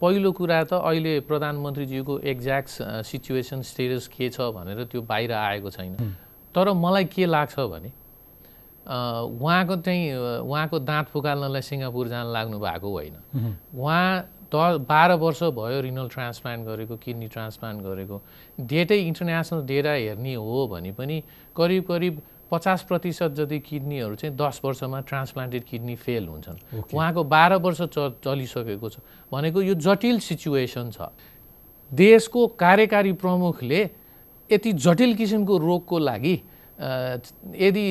पहिलो कुरा त अहिले प्रधानमन्त्रीज्यूको एक्ज्याक्ट सिचुएसन स्टेटस के छ भनेर त्यो बाहिर आएको छैन। तर मलाई के लाग्छ भने उहाँको चाहिँ उहाँको दाँत फुकाल्नलाई सिङ्गापुर जान लाग्नु भएको होइन। उहाँ द बाह्र वर्ष भयो रिनल ट्रान्सप्लान्ट गरेको किडनी ट्रान्सप्लान्ट गरेको। डेटै इन्टरनेसनल डेटा हेर्ने हो भने पनि करिब करिब पचास प्रतिशत जति किडनीहरू चाहिँ दस वर्षमा ट्रान्सप्लान्टेड किडनी फेल हुन्छन्। उहाँको बाह्र वर्ष च चलिसकेको छ। भनेको यो जटिल सिचुएसन छ। देशको कार्यकारी प्रमुखले यति जटिल किसिमको रोगको लागि यदि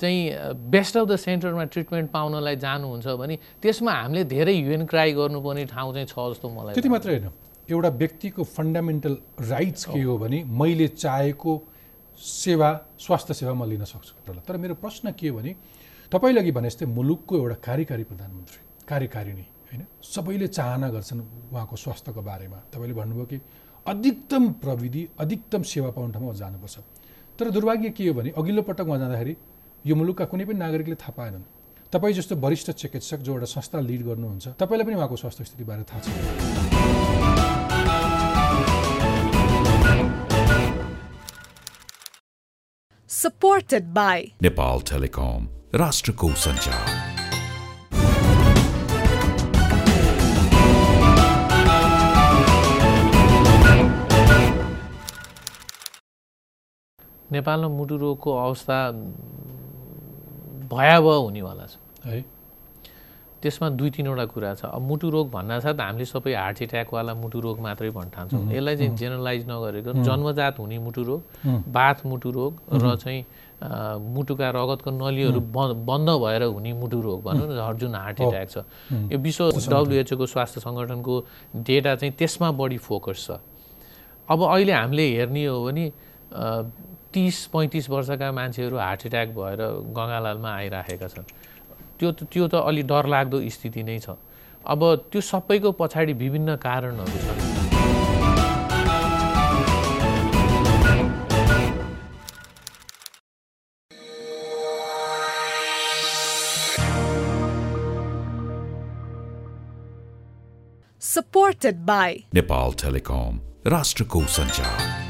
चाहिँ बेस्ट अफ द सेन्टरमा ट्रिटमेन्ट पाउनलाई जानुहुन्छ भने त्यसमा हामीले धेरै युएन क्राई गर्नुपर्ने ठाउँ चाहिँ छ जस्तो मलाई त्यति मात्रै होइन। एउटा व्यक्तिको फन्डामेन्टल राइट्स के हो। भने मैले चाहेको सेवा स्वास्थ्य सेवा म लिन सक्छु तर मेरो प्रश्न के हो भने तपाईँले अघि भने जस्तै मुलुकको एउटा कार्यकारी प्रधानमन्त्री कार्यकारिणी होइन? सबैले चाहना गर्छन् उहाँको स्वास्थ्यको बारेमा। तपाईँले भन्नुभयो कि अधिकतम प्रविधि अधिकतम सेवा पाउने ठाउँमा जानुपर्छ। तर दुर्भाग्य के हो भने अघिल्लो पटक उहाँ जाँदाखेरि यो मुलुकका कुनै पनि नागरिकले थाहा पाएनन्। तपाईँ जस्तो वरिष्ठ चिकित्सक जो एउटा संस्था लिड गर्नुहुन्छ तपाईँलाई पनि उहाँको स्वास्थ्य स्थितिबारे थाहा छ। Supported by Nepal Telecom, राष्ट्रको सञ्चार नेपालमा मुटु रोगको अवस्था भयावह हुनेवाला छ। है? त्यसमा दुई तिनवटा कुरा छ। अब मुटु रोग भन्नासाथ हामीले सबै हार्ट एट्याकवाला मुटु रोग मात्रै भन्न ठान्छौँ यसलाई चाहिँ जेनरलाइज नगरेको जन्मजात हुने मुटु रोग बाथ मुटु रोग र चाहिँ मुटुका रगतको नलीहरू बन्द भएर हुने मुटु रोग भनौँ न जुन हार्ट एट्याक छ। यो विश्व डब्लुएचओको स्वास्थ्य सङ्गठनको डेटा चाहिँ त्यसमा बढी फोकस छ। अब अहिले हामीले हेर्ने हो भने तिस पैँतिस वर्षका मान्छेहरू हार्ट एट्याक भएर गङ्गालालमा आइराखेका छन्। त्यो त्यो त अलि डरलाग्दो स्थिति नै छ। अब त्यो सबैको पछाडि विभिन्न कारणहरू छन्। Supported by Nepal Telecom, राष्ट्रको सञ्चार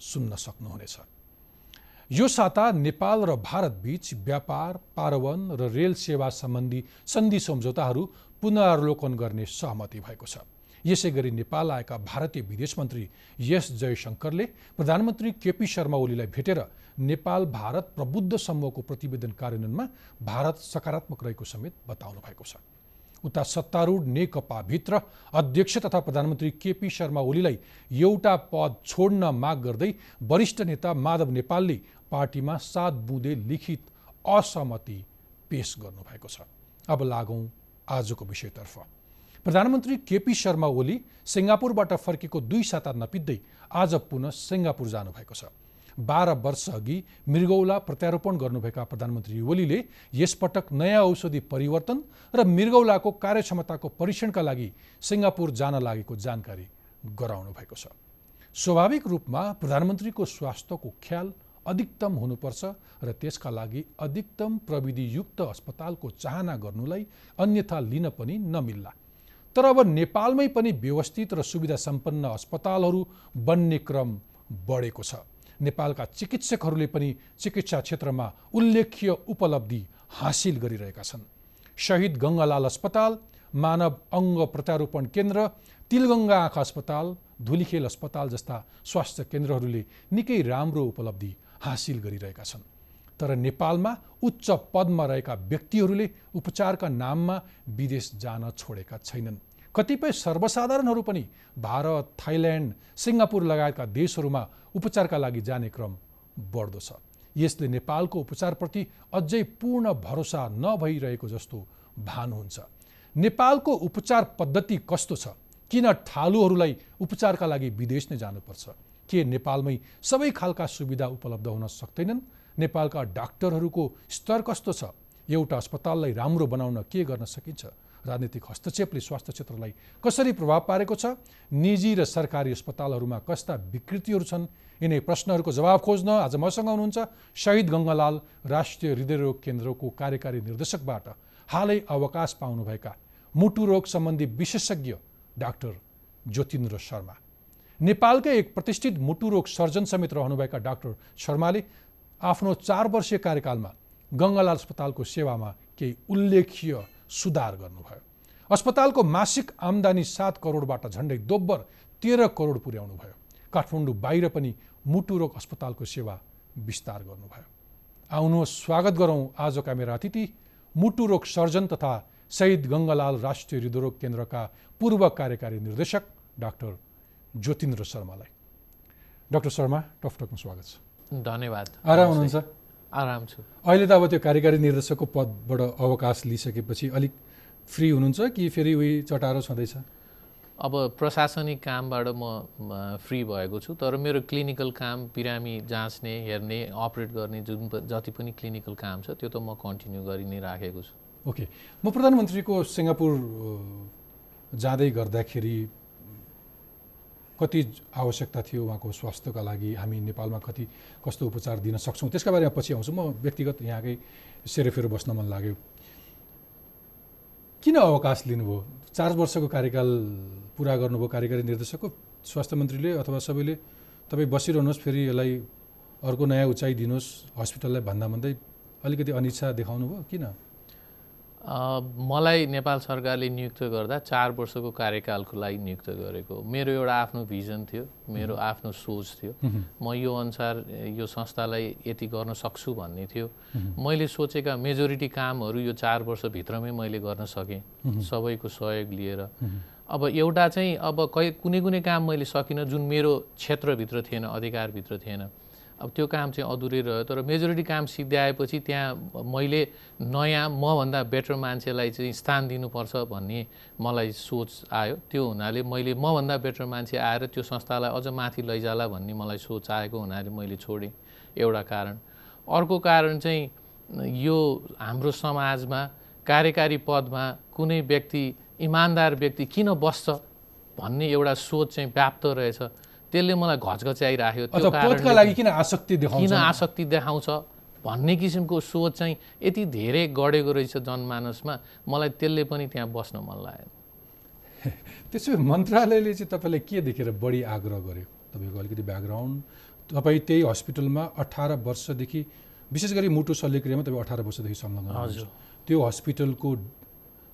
सुन्न सक्नुहुनेछ। यो साता नेपाल र भारतबीच व्यापार पारवन र रेल सेवा सम्बन्धी सन्धि सम्झौताहरू पुनरावलोकन गर्ने सहमति भएको छ। यसै गरी नेपाल आएका भारतीय विदेश मन्त्री एस जयशङ्करले प्रधानमन्त्री केपी शर्मा ओलीलाई भेटेर नेपाल भारत प्रबुद्ध समूहको प्रतिवेदन कार्यान्वयनमा भारत सकारात्मक रहेको समेत बताउनु भएको छ। उता सत्तारूढ नेकपाभित्र अध्यक्ष तथा प्रधानमन्त्री केपी शर्मा ओलीलाई एउटा पद छोड्न माग गर्दै वरिष्ठ नेता माधव नेपालले पार्टीमा सात बुँदे लिखित असहमति पेश गर्नुभएको छ। अब लागौँ आजको विषयतर्फ। प्रधानमन्त्री केपी शर्मा ओली सिङ्गापुरबाट फर्केको दुई साता नपित्दै आज पुनः सिङ्गापुर जानुभएको छ। बाह्र वर्ष अघि मृगौला प्रत्यारोपण गर्नुभएका प्रधानमन्त्री ओलीले यसपटक नयाँ औषधि परिवर्तन र मृगौलाको कार्यक्षमताको परीक्षणका लागि सिङ्गापुर जान लागेको जानकारी गराउनु भएको छ। स्वाभाविक रूपमा प्रधानमन्त्रीको स्वास्थ्यको ख्याल अधिकतम हुनुपर्छ र त्यसका लागि अधिकतम प्रविधियुक्त अस्पतालको चाहना गर्नुलाई अन्यथा लिन पनि नमिल्ला। तर अब नेपालमै पनि व्यवस्थित र सुविधा सम्पन्न अस्पतालहरू बन्ने क्रम बढेको छ। नेपालका चिकित्सकहरूले पनि चिकित्सा क्षेत्रमा उल्लेख्य उपलब्धि हासिल गरिरहेका छन्। शहीद गङ्गालाल अस्पताल मानव अङ्ग प्रत्यारोपण केन्द्र तिलगङ्गा आँखा अस्पताल धुलीखेल अस्पताल जस्ता स्वास्थ्य केन्द्रहरूले निकै राम्रो उपलब्धि हासिल गरिरहेका छन्। तर नेपालमा उच्च पदमा रहेका व्यक्तिहरूले उपचारका नाममा विदेश जान छोडेका छैनन्। कतिपय सर्वसाधारणहरू पनि भारत थाइल्यान्ड सिङ्गापुर लगायतका देशहरूमा उपचारका लागि जाने क्रम बढ्दो छ। यसले नेपालको उपचारप्रति अझै पूर्ण भरोसा नभइरहेको जस्तो भान हुन्छ नेपालको उपचार पद्धति कस्तो छ? किन ठालुहरूलाई उपचारका लागि विदेश नै जानुपर्छ? के नेपालमै सबै खालका सुविधा उपलब्ध हुन सक्दैनन्? नेपालका डाक्टरहरूको स्तर कस्तो छ? एउटा अस्पताललाई राम्रो बनाउन के गर्न सकिन्छ? राजनीतिक हस्तक्षेपले स्वास्थ्य क्षेत्रलाई कसरी प्रभाव पारेको छ? निजी र सरकारी अस्पतालहरूमा कस्ता विकृतिहरू छन्? यिनै प्रश्नहरूको जवाब खोज्न आज मसँग हुनुहुन्छ शहीद गङ्गालाल राष्ट्रिय हृदयरोग केन्द्रको कार्यकारी निर्देशकबाट। हालै अवकाश पाउनुभएका मुटु रोग सम्बन्धी विशेषज्ञ डाक्टर ज्योतिन्द्र शर्मा। नेपालकै एक प्रतिष्ठित मुटु रोग सर्जन समेत रहनुभएका डाक्टर शर्माले आफ्नो चार वर्षीय कार्यकालमा गङ्गालाल अस्पतालको सेवामा केही उल्लेखीय सुधार गर्नुभयो। अस्पतालको मासिक आम्दानी सात करोडबाट झन्डै दोब्बर तेह्र करोड पुर्याउनु भयो काठमाडौँ बाहिर पनि मुटु रोग अस्पतालको सेवा विस्तार गर्नुभयो। आउनुहोस् स्वागत गरौँ आजका मेरा अतिथि मुटु रोग सर्जन तथा शहीद गङ्गालाल राष्ट्रिय हृदयरोग केन्द्रका पूर्व कार्यकारी निर्देशक डाक्टर ज्योतिन्द्र शर्मालाई। डाक्टर शर्मा टकटकमा स्वागत छ। धन्यवाद। आराम हुनुहुन्छ? आराम छु। अहिले त अब त्यो कार्यकारी निर्देशकको पदबाट अवकाश लिइसकेपछि अलिक फ्री हुनुहुन्छ कि फेरि उही चटारो छँदैछ? अब प्रशासनिक कामबाट म फ्री भएको छु तर मेरो क्लिनिकल काम बिरामी जाँच्ने हेर्ने अपरेट गर्ने जुन जति पनि क्लिनिकल काम छ त्यो त म कन्टिन्यू गरि नै राखेको छु। ओके। म प्रधानमन्त्रीको सिङ्गापुर जाँदै गर्दाखेरि कति आवश्यकता थियो उहाँको स्वास्थ्यका लागि? हामी नेपालमा कति कस्तो उपचार दिन सक्छौँ? त्यसका बारेमा पछि आउँछु। म व्यक्तिगत यहाँकै सेरोफेरो बस्न मन लाग्यो। किन अवकाश लिनुभयो? चार वर्षको कार्यकाल पुरा गर्नुभयो? कार्यकारी निर्देशकको स्वास्थ्य मन्त्रीले अथवा सबैले? तपाईँ बसिरहनुहोस् फेरि यसलाई अर्को नयाँ उचाइ दिनुहोस्। हस्पिटललाई भन्दा भन्दै अलिकति अनिच्छा देखाउनु भयो किन? मलाई नेपाल सरकारले नियुक्त गर्दा चार वर्षको कार्यकालको लागि नियुक्त गरेको मेरो एउटा आफ्नो भिजन थियो मेरो आफ्नो सोच थियो। म यो अनुसार यो संस्थालाई यति गर्न सक्छु भन्ने थियो। मैले सोचेका मेजोरिटी कामहरू यो चार वर्षभित्रमै मैले गर्न सकेँ। सबैको सहयोग लिएर। अब एउटा चाहिँ अब कुनै कुनै काम मैले सकिनँ जुन मेरो क्षेत्रभित्र थिएन अधिकारभित्र थिएन। अब त्यो काम चाहिँ अधुरै रह्यो। तर मेजोरिटी काम सिद्ध्याएपछि त्यहाँ मैले नयाँ मभन्दा बेटर मान्छेलाई चाहिँ स्थान दिनुपर्छ भन्ने मलाई सोच आयो। त्यो हुनाले मैले मभन्दा बेटर मान्छे आएर त्यो संस्थालाई अझ माथि लैजाला भन्ने मलाई सोच आएको हुनाले मैले छोडेँ एउटा कारण। अर्को कारण चाहिँ यो हाम्रो समाजमा कार्यकारी पदमा कुनै व्यक्ति इमान्दार व्यक्ति किन बस्छ भन्ने एउटा सोच चाहिँ व्याप्त रहेछ। त्यसले मलाई घचघच्याइराख्यो। त्यो पदका लागि किन आसक्ति देखाउँछ? किन आसक्ति देखाउँछ? भन्ने किसिमको सोच चाहिँ यति धेरै गढेको रहेछ जनमानसमा। मलाई त्यसले पनि त्यहाँ बस्न मन लाग्यो त्यसो भए मन्त्रालयले चाहिँ तपाईँलाई के देखेर बढी आग्रह गर्यो? तपाईँको अलिकति ब्याकग्राउन्ड तपाईँ त्यही हस्पिटलमा अठार वर्षदेखि विशेष गरी मुटु शल्यक्रियामा तपाईँ अठार वर्षदेखि संलग्न हजुर। त्यो हस्पिटलको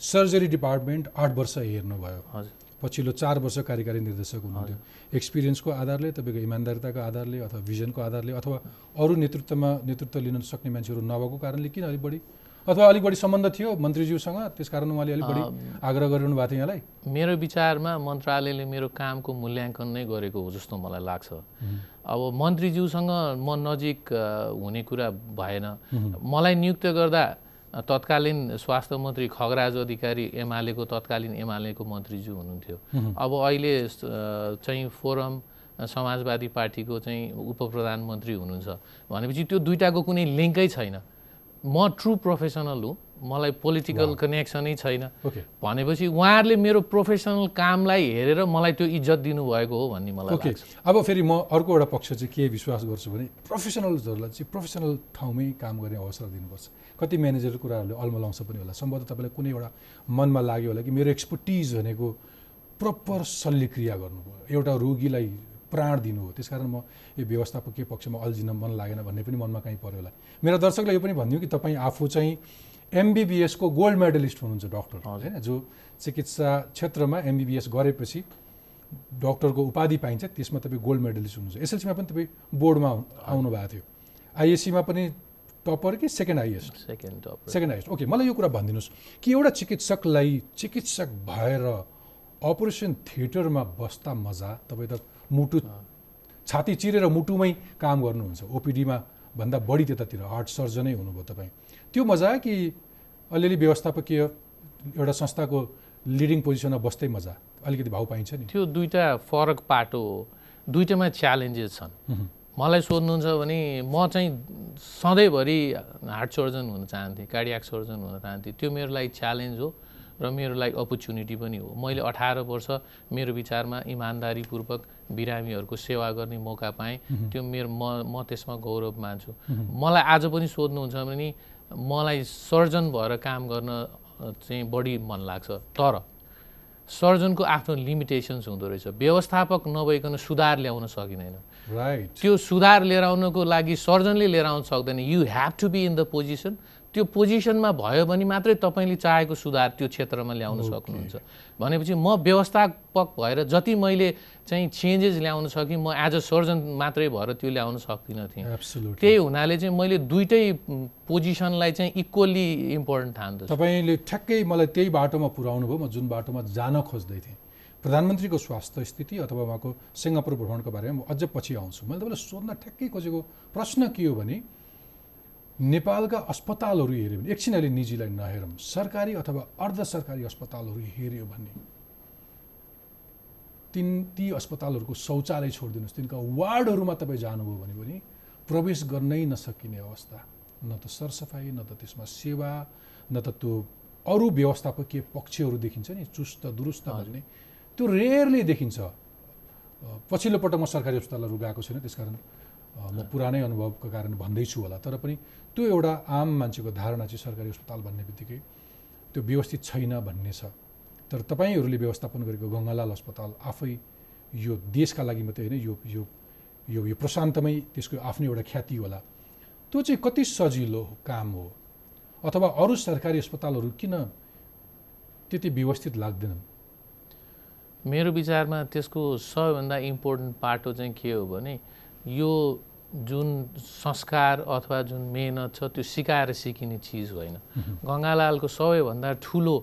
सर्जरी डिपार्टमेन्ट आठ वर्ष हेर्नुभयो। हजुर। पछिल्लो चार वर्ष कार्यकारी निर्देशक हुनुहुन्थ्यो। एक्सपिरियन्सको आधारले तपाईँको इमान्दारिताको आधारले अथवा भिजनको आधारले अथवा अरू नेतृत्वमा नेतृत्व लिन सक्ने मान्छेहरू नभएको कारणले किन अलिक बढी? अथवा अलिक बढी सम्बन्ध थियो मन्त्रीज्यूसँग? त्यस कारण उहाँले अलिक बढी आग्रह गरिरहनु भएको थियो यहाँलाई? मेरो विचारमा मन्त्रालयले मेरो कामको मूल्याङ्कन नै गरेको हो जस्तो मलाई लाग्छ। अब मन्त्रीज्यूसँग म नजिक हुने कुरा भएन। मलाई नियुक्त गर्दा तत्कालीन स्वास्थ्य मन्त्री खगराज अधिकारी एमालेको तत्कालीन एमालेको मन्त्रीज्यू हुनुहुन्थ्यो। अब अहिले चाहिँ फोरम समाजवादी पार्टीको चाहिँ उप प्रधानमन्त्री हुनुहुन्छ। भनेपछि त्यो दुइटाको कुनै लिङ्कै छैन। म ट्रु प्रोफेसनल हुँ। मलाई पोलिटिकल कनेक्सनै छैन। भनेपछि उहाँहरूले मेरो प्रोफेसनल कामलाई हेरेर मलाई त्यो इज्जत दिनुभएको हो भन्ने मलाई ओके अब फेरि म अर्को एउटा पक्ष चाहिँ के विश्वास गर्छु भने प्रोफेसनल्सहरूलाई चाहिँ प्रोफेसनल ठाउँमै काम गर्ने अवसर दिनुपर्छ। कति म्यानेजर कुराहरूले अल्मलाउँछ पनि होला। सम्भवतः तपाईँलाई कुनै एउटा मनमा लाग्यो होला कि मेरो एक्सपर्टिज भनेको प्रपर शल्यक्रिया गर्नुभयो। एउटा रोगीलाई प्राण दिनु हो। त्यसकारण म यो व्यवस्थापकीय पक्षमा अल्झिन मन लागेन भन्ने पनि मनमा कहीँ पऱ्यो होला। मेरा दर्शकलाई यो पनि भनिदिउँ कि तपाईँ आफू चाहिँ एमबिबिएसको गोल्ड मेडलिस्ट हुनुहुन्छ डक्टर होइन? जो चिकित्सा क्षेत्रमा एमबिबिएस गरेपछि डक्टरको उपाधि पाइन्छ त्यसमा तपाईँ गोल्ड मेडलिस्ट हुनुहुन्छ। एसएलसीमा पनि तपाईँ बोर्डमा आउनु भएको थियो। आइएससीमा पनि टपर कि second highest? Second second highest. Okay मलाई यो कुरा भनिदिनुहोस् कि एउटा चिकित्सकलाई चिकित्सक भएर अपरेसन थिएटरमा बस्दा मजा तपाईँ त मुटु छाती चिरेर मुटुमै काम गर्नुहुन्छ। ओपिडीमा भन्दा बढी त्यतातिर हार्ट सर्जनै हुनुभयो तपाईँ। त्यो मजा कि अलिअलि व्यवस्थापकीय एउटा संस्थाको लिडिङ पोजिसनमा बस्दै मजा। अलिकति भाउ पाइन्छ नि। त्यो दुइटा फरक पाटो हो। दुइटामा च्यालेन्जेस छन्। मलाई सोध्नुहुन्छ भने म चाहिँ सधैँभरि हार्ट सर्जन हुन चाहन्थेँ कार्डियाक सर्जन हुन चाहन्थेँ। त्यो मेरो लागि च्यालेन्ज हो र मेरो लागि अपर्च्युनिटी पनि हो। मैले अठार वर्ष मेरो विचारमा इमान्दारीपूर्वक बिरामीहरूको सेवा गर्ने मौका पाएँ। त्यो मेरो म म त्यसमा गौरव मान्छु। मलाई आज पनि सोध्नुहुन्छ भने मलाई सर्जन भएर काम गर्न चाहिँ बढी मन लाग्छ। तर सर्जनको आफ्नो लिमिटेसन्स हुँदो रहेछ। व्यवस्थापक नभइकन सुधार ल्याउन सकिँदैन। राइट त्यो सुधार लिएर आउनको लागि सर्जनले लिएर आउन सक्दैन। You have to be in the position त्यो पोजिसनमा भयो भने मात्रै तपाईँले चाहेको सुधार त्यो क्षेत्रमा ल्याउन सक्नुहुन्छ। भनेपछि म व्यवस्थापक भएर जति मैले चाहिँ चेन्जेस ल्याउन सकेँ म एज अ सर्जन मात्रै भएर त्यो ल्याउन सक्दिनँ थिएँ। त्यही हुनाले चाहिँ मैले दुइटै पोजिसनलाई चाहिँ इक्वल्ली इम्पोर्टेन्ट ठान्दछु। तपाईँले ठ्याक्कै मलाई त्यही बाटोमा पुर्याउनु भयो म जुन बाटोमा जान खोज्दै थिएँ। प्रधानमन्त्रीको स्वास्थ्य स्थिति अथवा उहाँको सिङ्गापुर भ्रमणको बारेमा म अझ पछि आउँछु। मैले तपाईँलाई सोध्न ठ्याक्कै खोजेको प्रश्न के हो भने नेपालका अस्पतालहरू हेऱ्यो भने एकछिन अहिले निजीलाई नहेरौँ। सरकारी अथवा अर्ध सरकारी अस्पतालहरू हेऱ्यो भने तिन ती अस्पतालहरूको शौचालय छोडिदिनुहोस्। तिनका वार्डहरूमा तपाईँ जानुभयो भने पनि प्रवेश गर्नै नसकिने अवस्था। न त सरसफाइ न त त्यसमा सेवा न त त्यो अरू व्यवस्थापकीय पक्षहरू देखिन्छ नि चुस्त दुरुस्त भन्ने। त्यो रेयरली देखिन्छ। पछिल्लो पटक म सरकारी अस्पतालहरू गएको छैन त्यसकारण म पुरानै अनुभवको कारण भन्दैछु होला। तर पनि त्यो एउटा आम मान्छेको धारणा चाहिँ सरकारी अस्पताल भन्ने बित्तिकै त्यो व्यवस्थित छैन भन्ने छ। तर तपाईँहरूले व्यवस्थापन गरेको गङ्गालाल अस्पताल आफै यो देशका लागि मात्रै होइन यो यो यो यो प्रशान्तमै त्यसको आफ्नो एउटा ख्याति होला। त्यो चाहिँ कति सजिलो काम हो? अथवा अरू सरकारी अस्पतालहरू किन त्यति व्यवस्थित लाग्दैनन्? मेरो विचारमा त्यसको सबैभन्दा इम्पोर्टेन्ट पाटो चाहिँ के हो भने यो जुन संस्कार अथवा जुन मेहनत छ त्यो सिकाएर सिकिने चिज होइन। गङ्गालालको सबैभन्दा ठुलो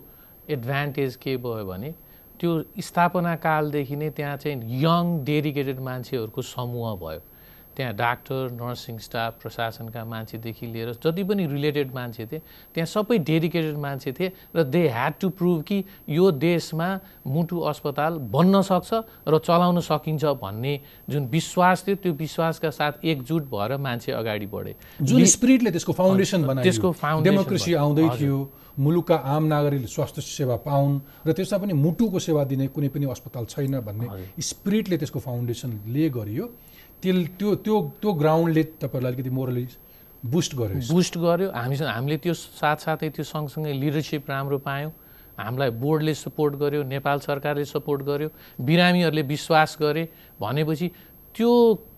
एडभान्टेज के भयो भने त्यो स्थापना कालदेखि नै त्यहाँ चाहिँ यङ डेडिकेटेड मान्छेहरूको समूह भयो। त्यहाँ डाक्टर नर्सिङ स्टाफ प्रशासनका मान्छेदेखि लिएर जति पनि रिलेटेड मान्छे थिए त्यहाँ सबै डेडिकेटेड मान्छे थिए र दे ह्याड टु प्रुभ कि यो देशमा मुटु अस्पताल बन्न सक्छ र चलाउन सकिन्छ भन्ने जुन विश्वास थियो त्यो विश्वासका साथ एकजुट भएर मान्छे अगाडि बढे जुन स्पिरिटले त्यसको फाउन्डेसन बनायो त्यसको डेमोक्रेसी। आउँदै। थियो मुलुकका आम नागरिकले स्वास्थ्य सेवा पाउन् र त्यसमा पनि मुटुको सेवा दिने कुनै पनि अस्पताल छैन भन्ने स्पिरिटले त्यसको फाउन्डेसनले गरियो त्यो त्यो त्यो त्यो ग्राउन्डले तपाईँहरूलाई अलिकति मोरली बुस्ट गर्यो बुस्ट गर्यो। हामी हामीले त्यो साथसाथै त्यो सँगसँगै लिडरसिप राम्रो पायौँ। हामीलाई बोर्डले सपोर्ट गर्यो नेपाल सरकारले सपोर्ट गर्यो बिरामीहरूले विश्वास गरे। भनेपछि त्यो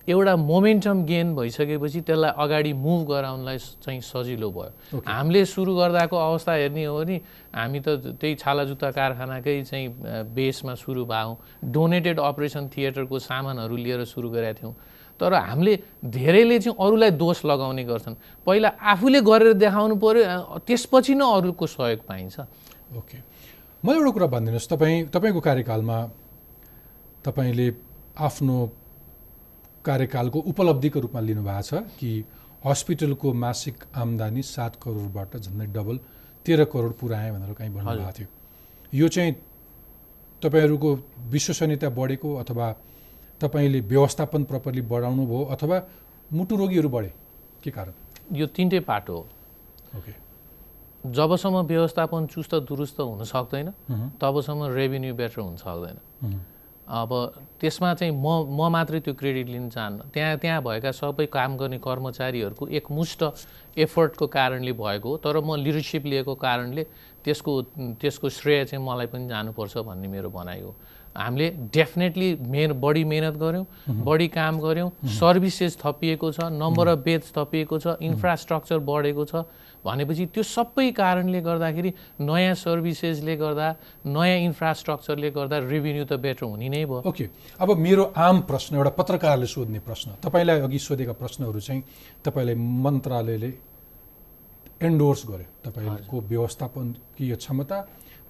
एउटा मोमेन्टम गेन भइसकेपछि त्यसलाई अगाडि मुभ गराउनलाई चाहिँ सजिलो भयो। हामीले सुरु गर्दाको अवस्था हेर्ने हो भने हामी त त्यही छाला जुत्ता कारखानाकै चाहिँ बेसमा सुरु भयौँ। डोनेटेड अपरेसन थिएटरको सामानहरू लिएर सुरु गरेका थियौँ। तर हामीले धेरैले चाहिँ अरूलाई दोष लगाउने गर्छन्। पहिला आफूले गरेर देखाउनु पऱ्यो त्यसपछि नै अरूको सहयोग पाइन्छ। ओके। मलाई एउटा कुरा भनिदिनुहोस् तपाईँ तपाईँको कार्यकालमा तपाईँले आफ्नो कार्यकालको उपलब्धिको रूपमा लिनुभएको छ कि हस्पिटलको मासिक आम्दानी सात करोडबाट झन्डै डबल तेह्र करोड पुऱ्याएँ भनेर कहीँ भन्नुभएको थियो। यो चाहिँ तपाईँहरूको विश्वसनीयता बढेको अथवा तपाईँले व्यवस्थापन प्रपरली बढाउनु भयो अथवा मुटु रोगीहरू बढे के कारण? यो तिनटै पाटो हो। ओके जबसम्म व्यवस्थापन चुस्त दुरुस्त हुन सक्दैन तबसम्म रेभिन्यू बेटर हुन सक्दैन। अब त्यसमा चाहिँ म म मात्रै त्यो क्रेडिट लिन चाहन्न। त्यहाँ त्यहाँ भएका सबै काम गर्ने कर्मचारीहरूको एकमुष्ट एफर्टको कारणले भएको हो तर म लिडरसिप लिएको कारणले त्यसको त्यसको श्रेय चाहिँ मलाई पनि जानुपर्छ भन्ने मेरो भनाइ हो। हामीले डेफिनेटली मेहन बढी मेहनत गऱ्यौँ बढी काम गऱ्यौँ सर्भिसेस थपिएको छ नम्बर अफ बेड्स थपिएको छ इन्फ्रास्ट्रक्चर बढेको छ भनेपछि त्यो सबै कारणले गर्दाखेरि नयाँ सर्भिसेसले गर्दा नयाँ इन्फ्रास्ट्रक्चरले गर्दा रेभिन्यू त बेटर हुने नै भयो। ओके अब मेरो आम प्रश्न एउटा पत्रकारले सोध्ने प्रश्न तपाईँलाई अघि सोधेका प्रश्नहरू चाहिँ तपाईँलाई मन्त्रालयले एन्डोर्स गर्यो। तपाईँको व्यवस्थापकीय क्षमता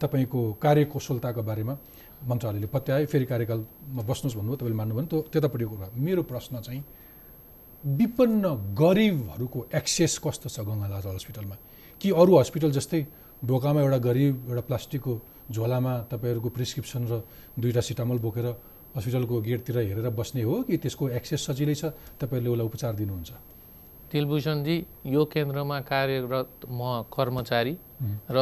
तपाईँको कार्यकुशलताको बारेमा। मन्त्रालयले पत्यायो फेरि कार्यकालमा बस्नुहोस् भन्नुभयो तपाईँले मान्नुभयो त्यो त्यतापट्टिको कुरा मेरो प्रश्न चाहिँ विपन्न गरिबहरूको एक्सेस कस्तो छ गङ्गालाल हस्पिटलमा? कि अरू हस्पिटल जस्तै ढोकामा एउटा गरिब एउटा प्लास्टिकको झोलामा तपाईँहरूको प्रिस्क्रिप्सन र दुईवटा सिटामल बोकेर हस्पिटलको गेटतिर हेरेर बस्ने हो कि त्यसको एक्सेस सजिलै छ? तपाईँहरूले उसलाई उपचार दिनुहुन्छ। तिलभूषणजी यो केन्द्रमा कार्यरत म कर्मचारी र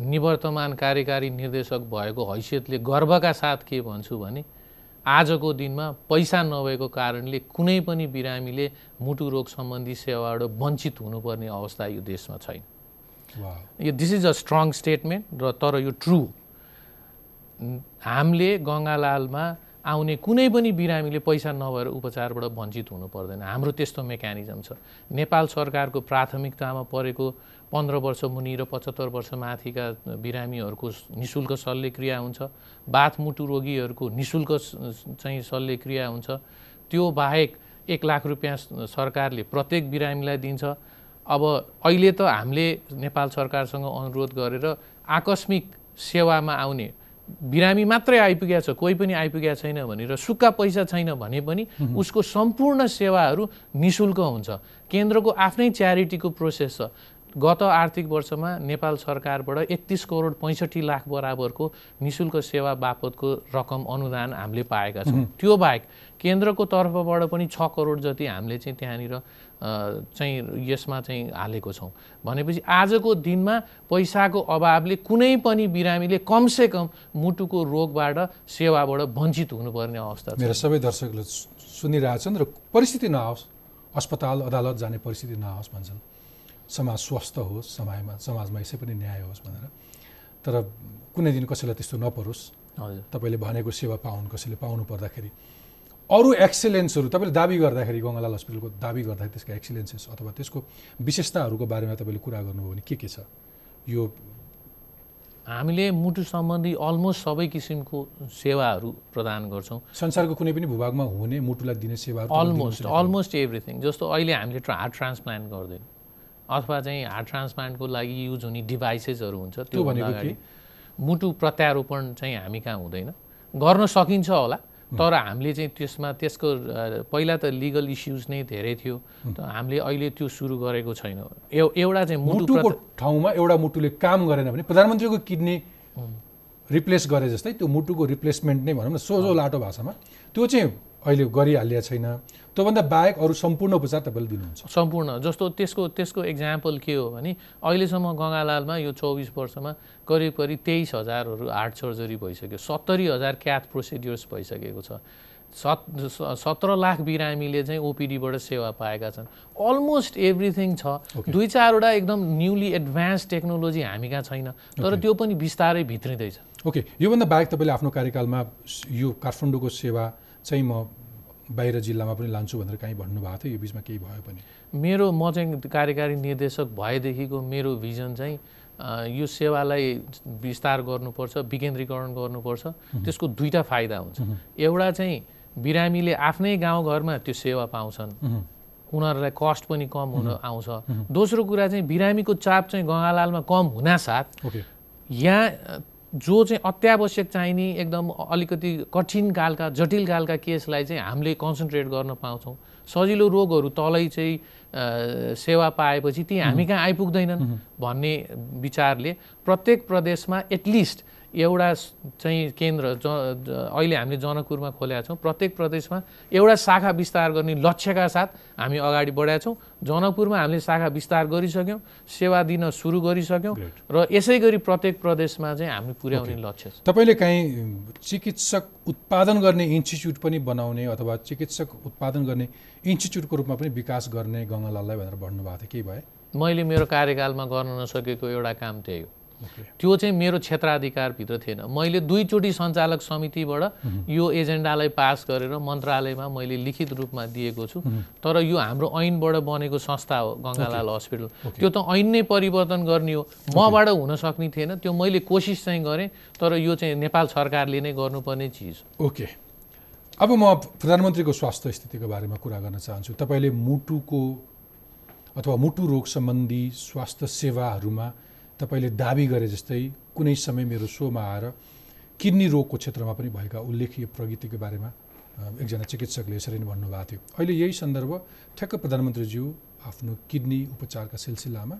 निवर्तमान कार्यकारी निर्देशक भएको हैसियतले गर्वका साथ के भन्छु भने आजको दिनमा पैसा नभएको कारणले कुनै पनि बिरामीले मुटु रोग सम्बन्धी सेवाबाट वञ्चित हुनुपर्ने अवस्था यो देशमा छैन। यो this is a strong statement र तर यो ट्रु हामीले गङ्गालालमा आउने कुनै पनि बिरामीले पैसा नभएर उपचारबाट वञ्चित हुनु पर्दैन। हाम्रो त्यस्तो मेकानिजम छ। नेपाल सरकारको प्राथमिकतामा परेको पन्ध्र वर्ष मुनि र पचहत्तर वर्ष माथिका बिरामीहरूको नि शुल्क शल्यक्रिया हुन्छ। बाथ मुटु रोगीहरूको नि शुल्क चाहिँ शल्यक्रिया हुन्छ। त्यो बाहेक एक लाख रुपियाँ सरकारले प्रत्येक बिरामीलाई दिन्छ। अब अहिले त हामीले नेपाल सरकारसँग अनुरोध गरेर आकस्मिक सेवामा आउने बिरामी मात्रै आइपुगेको छ कोही पनि आइपुगेको छैन भनेर सुक्खा पैसा छैन भने पनि उसको सम्पूर्ण सेवाहरू निशुल्क हुन्छ। केन्द्रको आफ्नै च्यारिटीको प्रोसेस छ। गत आर्थिक वर्षमा नेपाल सरकारबाट एकतिस करोड पैँसठी लाख बराबरको निशुल्क सेवा बापतको रकम अनुदान हामीले पाएका छौँ। त्यो बाहेक केन्द्रको तर्फबाट पनि छ करोड जति हामीले चाहिँ त्यहाँनिर चाहिँ यसमा चाहिँ हालेको छौँ। भनेपछि आजको दिनमा पैसाको अभावले कुनै पनि बिरामीले कमसेकम मुटुको रोगबाट सेवाबाट वञ्चित हुनुपर्ने अवस्था मेरा सबै दर्शकले सुनिरहेछन् र परिस्थिति नआओस् अस्पताल अदालत जाने परिस्थिति नआओस् भन्छन्। समाज स्वस्थ होस् समाजमा समाजमा यसै पनि न्याय होस् भनेर। तर कुनै दिन कसैलाई त्यस्तो नपरोस्। हजुर। तपाईँले भनेको सेवा पाउनु कसैले पाउनु पर्दाखेरि। अरू एक्सिलेन्सहरू तपाईँले दाबी गर्दाखेरि गङ्गालाल हस्पिटलको दाबी गर्दाखेरि त्यसका एक्सिलेन्सेस अथवा त्यसको विशेषताहरूको बारेमा तपाईँले कुरा गर्नुभयो भने के के छ? यो हामीले मुटु सम्बन्धी अलमोस्ट सबै किसिमको सेवाहरू प्रदान गर्छौँ। संसारको कुनै पनि भूभागमा हुने मुटुलाई दिने सेवाहरू तपाईँले अलमोस्ट? Almost everything. जस्तो अहिले हामीले हार्ट ट्रान्सप्लान्ट गर्दैनौँ। अथवा चाहिँ हार्ट ट्रान्सप्लान्टको लागि युज हुने डिभाइसेसहरू हुन्छ त्यो अगाडि। मुटु प्रत्यारोपण चाहिँ हामी कहाँ हुँदैन। गर्न सकिन्छ होला तर हामीले चाहिँ त्यसमा त्यसको पहिला त लिगल इस्युज नै धेरै थियो। त हामीले अहिले त्यो सुरु गरेको छैनौँ। एउ- एउटा चाहिँ मुटु मुटुको ठाउँमा एउटा मुटुले काम गरेन भने प्रधानमन्त्रीको किडनी रिप्लेस गरे जस्तै त्यो मुटुको रिप्लेसमेन्ट नै भनौँ न सोझो लाटो भाषामा। त्यो चाहिँ अहिले गरिहालिएको छैन। त्योभन्दा बाहेक अरू सम्पूर्ण उपचार तपाईँले दिनुहुन्छ। सम्पूर्ण जस्तो त्यसको त्यसको इक्जाम्पल के हो भने अहिलेसम्म गङ्गालालमा यो चौबिस वर्षमा करिब करिब तेइस हजारहरू हार्ट सर्जरी भइसक्यो सत्तरी हजार क्याथ प्रोसिड्युर्स भइसकेको छ। सत सत्र लाख बिरामीले चाहिँ ओपिडीबाट सेवा पाएका छन्। अलमोस्ट एभ्रिथिङ छ। Okay. दुई चारवटा एकदम न्युली एडभान्स टेक्नोलोजी हामी कहाँ छैन तर त्यो पनि बिस्तारै भित्रिँदैछ। ओके योभन्दा बाहेक तपाईँले आफ्नो कार्यकालमा यो काठमाडौँको सेवा चाहिँ म बाहिर जिल्लामा पनि लान्छु भनेर काहीँ भन्नुभएको थियो? यो बिचमा केही भयो पनि? मेरो म चाहिँ कार्यकारी निर्देशक भएदेखिको मेरो भिजन चाहिँ यो सेवालाई विस्तार गर्नुपर्छ विकेन्द्रीकरण गर्नुपर्छ। त्यसको दुईवटा फाइदा हुन्छ। एउटा चाहिँ बिरामीले आफ्नै गाउँघरमा त्यो सेवा पाउँछन्। उनीहरूलाई कस्ट पनि कम हुन आउँछ। दोस्रो कुरा चाहिँ बिरामीको चाप चाहिँ गङ्गालालमा कम हुनासाथ यहाँ जो चाहिँ अत्यावश्यक चाहिने एकदम अलिकति कठिन खालका जटिल खालका केसलाई चाहिँ हामीले कन्सन्ट्रेट गर्न पाउँछौँ। सजिलो रोगहरू तलै चाहिँ सेवा पाएपछि ती हामी कहाँ आइपुग्दैनन् भन्ने विचारले प्रत्येक प्रदेशमा एटलिस्ट एउटा चाहिँ केन्द्र ज अहिले हामीले जनकपुरमा खोलेका छौँ। प्रत्येक प्रदेशमा एउटा शाखा विस्तार गर्ने लक्ष्यका साथ हामी अगाडि बढाएका छौँ। जनकपुरमा हामीले शाखा विस्तार गरिसक्यौँ सेवा दिन सुरु गरिसक्यौँ. र यसै गरी प्रत्येक प्रदेशमा चाहिँ हामी पुर्याउने लक्ष्य छ। तपाईँले काहीँ चिकित्सक उत्पादन गर्ने इन्स्टिच्युट पनि बनाउने अथवा चिकित्सक उत्पादन गर्ने इन्स्टिच्युटको रूपमा पनि विकास गर्ने गङ्गालाललाई भनेर भन्नुभएको थियो। केही भए? मैले मेरो कार्यकालमा गर्न नसकेको एउटा काम त्यही हो त्यो चाहिँ मेरो क्षेत्राधिकारभित्र थिएन। मैले दुईचोटि सञ्चालक समितिबाट यो एजेन्डालाई पास गरेर मन्त्रालयमा मैले लिखित रूपमा दिएको छु। तर यो हाम्रो ऐनबाट बनेको संस्था हो गङ्गालाल हस्पिटल। त्यो त ऐन नै परिवर्तन गर्ने हो। मबाट हुन सक्ने थिएन। त्यो मैले कोसिस चाहिँ गरेँ तर यो चाहिँ नेपाल सरकारले नै गर्नुपर्ने चिज हो। ओके अब म प्रधानमन्त्रीको स्वास्थ्य स्थितिको बारेमा कुरा गर्न चाहन्छु। तपाईँले मुटुको अथवा मुटु रोग सम्बन्धी स्वास्थ्य सेवाहरूमा तपाईँले दाबी गरे जस्तै कुनै समय मेरो सोमा आएर किडनी रोगको क्षेत्रमा पनि भएका उल्लेखीय प्रगतिको बारेमा एकजना चिकित्सकले यसरी नै भन्नुभएको थियो। अहिले यही सन्दर्भ ठ्याक्क प्रधानमन्त्रीज्यू आफ्नो किडनी उपचारका सिलसिलामा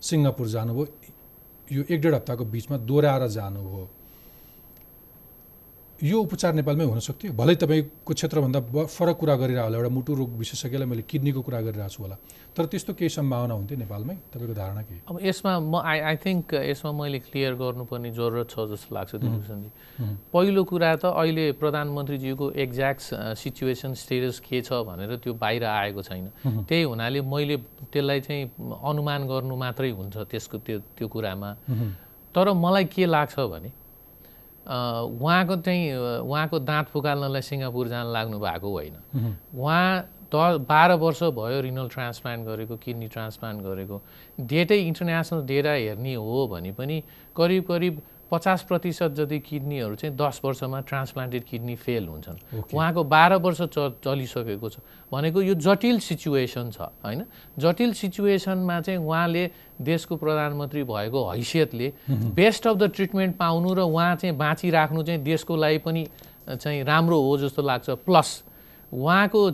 सिङ्गापुर जानुभयो। यो एक डेढ हप्ताको बिचमा दोहोऱ्याएर जानुभयो। यो उपचार नेपालमै हुन सक्थ्यो। भलै तपाईँको क्षेत्रभन्दा फरक कुरा गरिरहेको होला एउटा मुटु रोग विशेषज्ञलाई मैले किडनीको कुरा गरिरहेको छु होला। तर त्यस्तो केही सम्भावना हुन्थ्यो नेपालमै? तपाईँको धारणा के अब यसमा म आई आई थिङ्क यसमा मैले क्लियर गर्नुपर्ने जरुरत छ जस्तो लाग्छ दिलभूषणजी पहिलो कुरा त अहिले प्रधानमन्त्रीज्यूको एक्ज्याक्ट सिचुएसन स्टेटस के छ भनेर त्यो बाहिर आएको छैन। त्यही हुनाले मैले त्यसलाई चाहिँ अनुमान गर्नु मात्रै हुन्छ त्यसको त्यो त्यो कुरामा। तर मलाई के लाग्छ भने उहाँको चाहिँ उहाँको दाँत फुकाल्नलाई सिङ्गापुर जान लाग्नु भएको होइन। उहाँ। द बाह्र वर्ष भयो रिनल ट्रान्सप्लान्ट गरेको किडनी ट्रान्सप्लान्ट गरेको। डेटै इन्टरनेसनल डेटा हेर्ने हो भने पनि करिब करिब पचास प्रतिशत जति किडनीहरू चाहिँ दस वर्षमा ट्रान्सप्लान्टेड किडनी फेल हुन्छन्। उहाँको बाह्र वर्ष च चलिसकेको छ। भनेको यो जटिल सिचुएसन छ होइन? जटिल सिचुएसनमा चाहिँ उहाँले देशको प्रधानमन्त्री भएको हैसियतले बेस्ट अफ द ट्रिटमेन्ट पाउनु र उहाँ चाहिँ बाँचिराख्नु चाहिँ देशको लागि पनि चाहिँ राम्रो हो जस्तो लाग्छ। प्लस उहाँको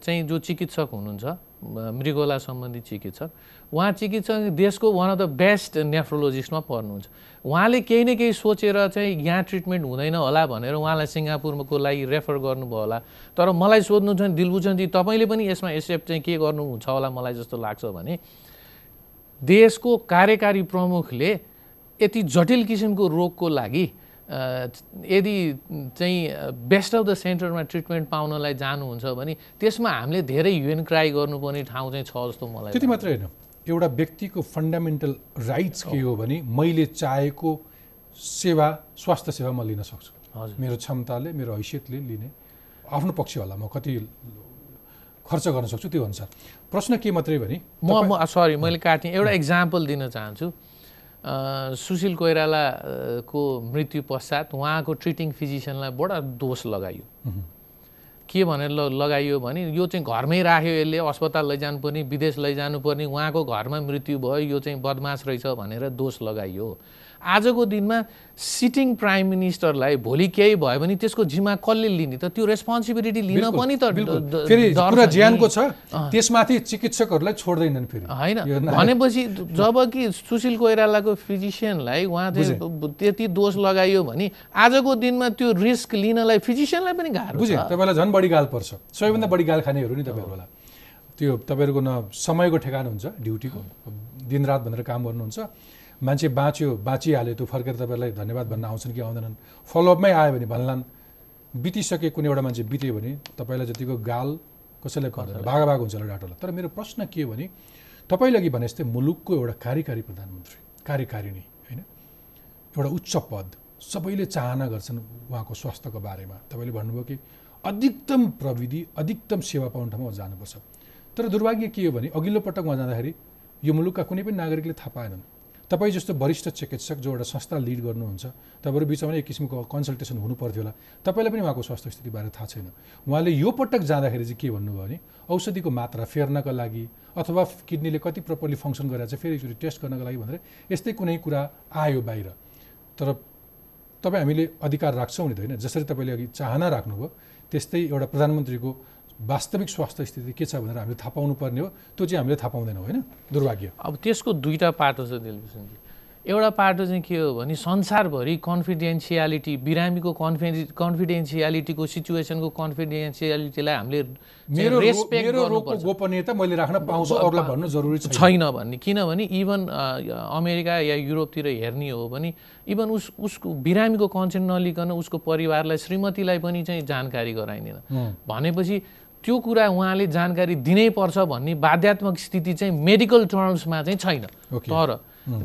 चाहिँ जो चिकित्सक हुनुहुन्छ मृगोला सम्बन्धी चिकित्सक उहाँ चिकित्सक देशको वान अफ द बेस्ट नेफ्रोलोजिस्टमा पर्नुहुन्छ। उहाँले केही न केही सोचेर चाहिँ यहाँ ट्रिटमेन्ट हुँदैन होला भनेर उहाँलाई सिङ्गापुरको लागि रेफर गर्नुभयो होला। तर मलाई सोध्नु छ दिलभूषणजी तपाईँले पनि यसमा एक्सेप्ट चाहिँ के गर्नुहुन्छ होला मलाई जस्तो लाग्छ भने देशको कार्यकारी प्रमुखले यति जटिल किसिमको रोगको लागि यदि चाहिँ बेस्ट अफ द सेन्टरमा ट्रिटमेन्ट पाउनलाई जानुहुन्छ भने त्यसमा हामीले धेरै युएन क्राई गर्नुपर्ने ठाउँ चाहिँ छ जस्तो मलाई त्यति मात्रै होइन। एउटा व्यक्तिको फन्डामेन्टल राइट्स के हो भने मैले चाहेको सेवा स्वास्थ्य सेवा म लिन सक्छु। मेरो क्षमताले मेरो हैसियतले लिने आफ्नो पक्ष होला म कति खर्च गर्न सक्छु त्यो अनुसार। प्रश्न के मात्रै भने म म सरी मैले काटेँ एउटा इक्जाम्पल दिन चाहन्छु। सुशील कोइरालाको मृत्यु पश्चात उहाँको ट्रिटिङ फिजिसियनलाई बडा दोष लगाइयो के भनेर लगाइयो भने यो चाहिँ घरमै राख्यो यसले अस्पताल लैजानुपर्ने विदेश लैजानुपर्ने उहाँको घरमा मृत्यु भयो यो चाहिँ बदमास रहेछ भनेर दोष लगाइयो। आजको दिनमा सिटिङ प्राइम मिनिस्टरलाई भोलि केही भयो भने त्यसको जिम्मा कसले लिने त त्यो रेस्पोन्सिबिलिटी लिन पनि त फेरि कुरा। ज्यानको छ त्यसमाथि चिकित्सकहरूलाई छोड्दैनन् फेरि। होइन। भनेपछि जब कि सुशील कोइरालाको फिजिसियनलाई उहाँ त्यति दोष लगाइयो भने आजको दिनमा त्यो रिस्क लिनलाई फिजिसियनलाई पनि गाह्रो बुझेँ। छ। तपाईँलाई झन् बढी गाल पर्छ। सबैभन्दा बढी गाल खानेहरू नि तपाईँहरू होला। त्यो तपाईँहरूको न समयको ठेगान हुन्छ ड्युटीको। दिनरात भनेर काम गर्नुहुन्छ। मान्छे बाँच्यो बाँचिहाल्यो त्यो फर्केर तपाईँलाई धन्यवाद भन्न आउँछन् कि आउँदैनन्। फलोअपमै आयो भने भन्लान् बितिसके कुनै एउटा मान्छे बित्यो भने तपाईँलाई जतिको गाल कसैलाई पर्दैन भागा भाग हुन्छ होला डाटोलाई तर मेरो प्रश्न के हो भने तपाईँले अघि भने जस्तै मुलुकको एउटा कार्यकारी प्रधानमन्त्री कार्यकारिणी होइन? एउटा उच्च पद सबैले चाहना गर्छन् उहाँको स्वास्थ्यको बारेमा। तपाईँले भन्नुभयो कि अधिकतम प्रविधि अधिकतम सेवा पाउने ठाउँमा जानुपर्छ। तर दुर्भाग्य के हो भने अघिल्लो पटक उहाँ जाँदाखेरि यो मुलुकका कुनै पनि नागरिकले थाहा पाएनन्। तपाईँ जस्तो वरिष्ठ चिकित्सक जो एउटा संस्था लिड गर्नुहुन्छ तपाईँहरू बिचमा एक किसिमको कन्सल्टेसन हुनु पर्थ्यो होला। तपाईँलाई पनि उहाँको स्वास्थ्य स्थितिबारे थाहा छैन। उहाँले यो पटक जाँदाखेरि चाहिँ के भन्नुभयो भने औषधिको मात्रा फेर्नका लागि अथवा किडनीले कति प्रपरली फङ्सन गरेर चाहिँ फेरि एकचोटि टेस्ट गर्नको लागि भनेर यस्तै कुनै कुरा आयो बाहिर। तर तपाईँ हामीले अधिकार राख्छौँ नि त होइन? जसरी तपाईँले अघि चाहना राख्नुभयो त्यस्तै एउटा प्रधानमन्त्रीको वास्तविक स्वास्थ्य स्थिति के छ भनेर हामीले थाहा पाउनु पर्ने हो। त्यो चाहिँ हामीले थाहा पाउँदैनौँ होइन? दुर्भाग्य। अब त्यसको दुईवटा पाटो छ दिलभूषणजी एउटा पाटो चाहिँ के हो भने संसारभरि कन्फिडेन्सियालिटी बिरामीको कन्फिडे कन्फिडेन्सियालिटीको सिचुएसनको कन्फिडेन्सियालिटीलाई हामीले मेरो रेस्पेक्ट गोपनीयता मैले राख्न पाउँछु अरूलाई भन्नु जरुरी छैन। भन्ने। किनभने इभन अमेरिका या युरोपतिर हेर्ने हो भने इभन उस उसको बिरामीको कन्सेन्ट नलिकन उसको परिवारलाई श्रीमतीलाई पनि चाहिँ जानकारी गराइँदैन। भनेपछि त्यो कुरा उहाँले जानकारी दिनै पर्छ भन्ने बाध्यात्मक स्थिति चाहिँ मेडिकल टर्म्समा चाहिँ छैन। तर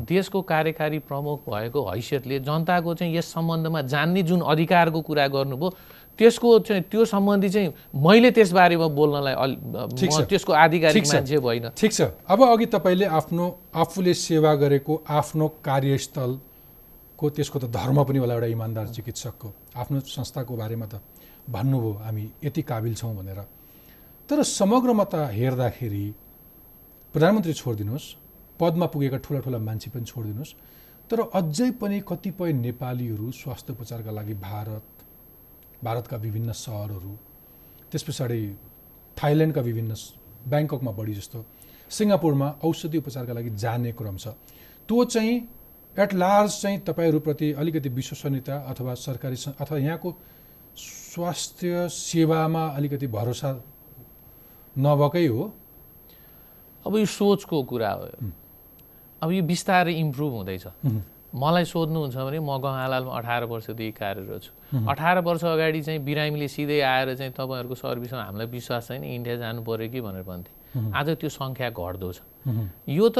देशको कार्यकारी प्रमुख भएको हैसियतले जनताको चाहिँ यस सम्बन्धमा जान्ने जुन अधिकारको कुरा गर्नुभयो त्यसको चाहिँ त्यो सम्बन्धी चाहिँ मैले त्यसबारेमा बोल्नलाई अलि त्यसको आधिकारिक। मान्छे होइन ठिक छ। अब अघि तपाईँले आफ्नो आफूले सेवा गरेको आफ्नो कार्यस्थलको त्यसको त धर्म पनि होला एउटा इमान्दार चिकित्सकको आफ्नो संस्थाको बारेमा त भन्नुभयो हामी यति काबिल छौँ भनेर। तर समग्रमा त हेर्दाखेरि प्रधानमन्त्री छोडिदिनुहोस् पदमा पुगेका ठुला ठुला मान्छे पनि छोडिदिनुहोस् तर अझै पनि कतिपय नेपालीहरू स्वास्थ्य उपचारका लागि भारत भारतका विभिन्न सहरहरू त्यस पछाडि थाइल्यान्डका विभिन्न ब्याङ्ककमा बढी जस्तो सिङ्गापुरमा औषधि उपचारका लागि जाने क्रम छ। त्यो चाहिँ एट लार्ज चाहिँ तपाईँहरूप्रति अलिकति विश्वसनीयता अथवा सरकारी अथवा यहाँको स्वास्थ्य सेवामा अलिकति भरोसा नभएकै हो। अब यो सोचको कुरा हो। अब यो बिस्तारै इम्प्रुभ हुँदैछ। मलाई सोध्नुहुन्छ भने म गङ्गालालमा अठार वर्षदेखि कार्यरत छु। अठार वर्ष अगाडि चाहिँ बिरामीले सिधै आएर चाहिँ तपाईँहरूको सर्भिसमा हामीलाई विश्वास छैन इन्डिया जानु पऱ्यो कि भनेर भन्थे। आज त्यो सङ्ख्या घट्दो छ। यो त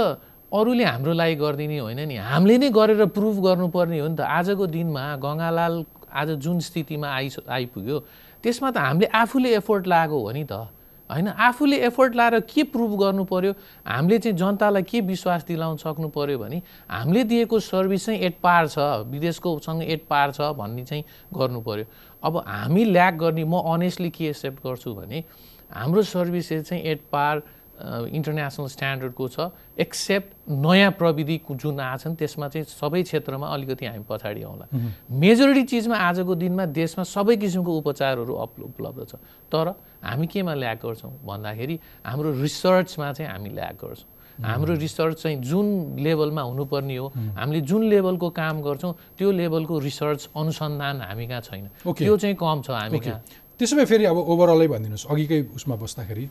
अरूले हाम्रो लागि गरिदिने होइन नि। हामीले नै गरेर प्रुभ गर्नुपर्ने हो नि त। आजको दिनमा गङ्गालाल आज जुन स्थितिमा आइ आइपुग्यो त्यसमा त हामीले आफूले एफोर्ट लगाएको हो नि त। होइन आफूले एफोर्ट लाएर के प्रुभ गर्नु पर्यो हामीले चाहिँ जनतालाई के विश्वास दिलाउन सक्नु पर्यो भने हामीले दिएको सर्भिस चाहिँ एट पार छ विदेशकोसँग एट पार छ भन्ने चाहिँ गर्नु पर्यो अब हामी ल्याक गर्ने म अनेस्टली के एक्सेप्ट गर्छु भने हाम्रो सर्भिसेस चाहिँ एट पार इन्टरनेसनल स्ट्यान्डर्डको छ एक्सेप्ट नयाँ प्रविधि जुन आछन् त्यसमा चाहिँ सबै क्षेत्रमा अलिकति हामी पछाडि आउँला। मेजोरिटी चिजमा आजको दिनमा देशमा सबै किसिमको उपचारहरू अप उपलब्ध छ। तर हामी केमा ल्याक गर्छौँ? भन्दाखेरि हाम्रो रिसर्चमा चाहिँ हामी ल्याक गर्छौँ। हाम्रो रिसर्च चाहिँ जुन लेभलमा हुनुपर्ने हो हामीले जुन लेभलको काम गर्छौँ त्यो लेभलको रिसर्च अनुसन्धान हामी कहाँ छैन। त्यो चाहिँ कम छ हामी कहाँ। त्यसो भए फेरि अब ओभरअलै भनिदिनुहोस्। अघिकै उसमा बस्दाखेरि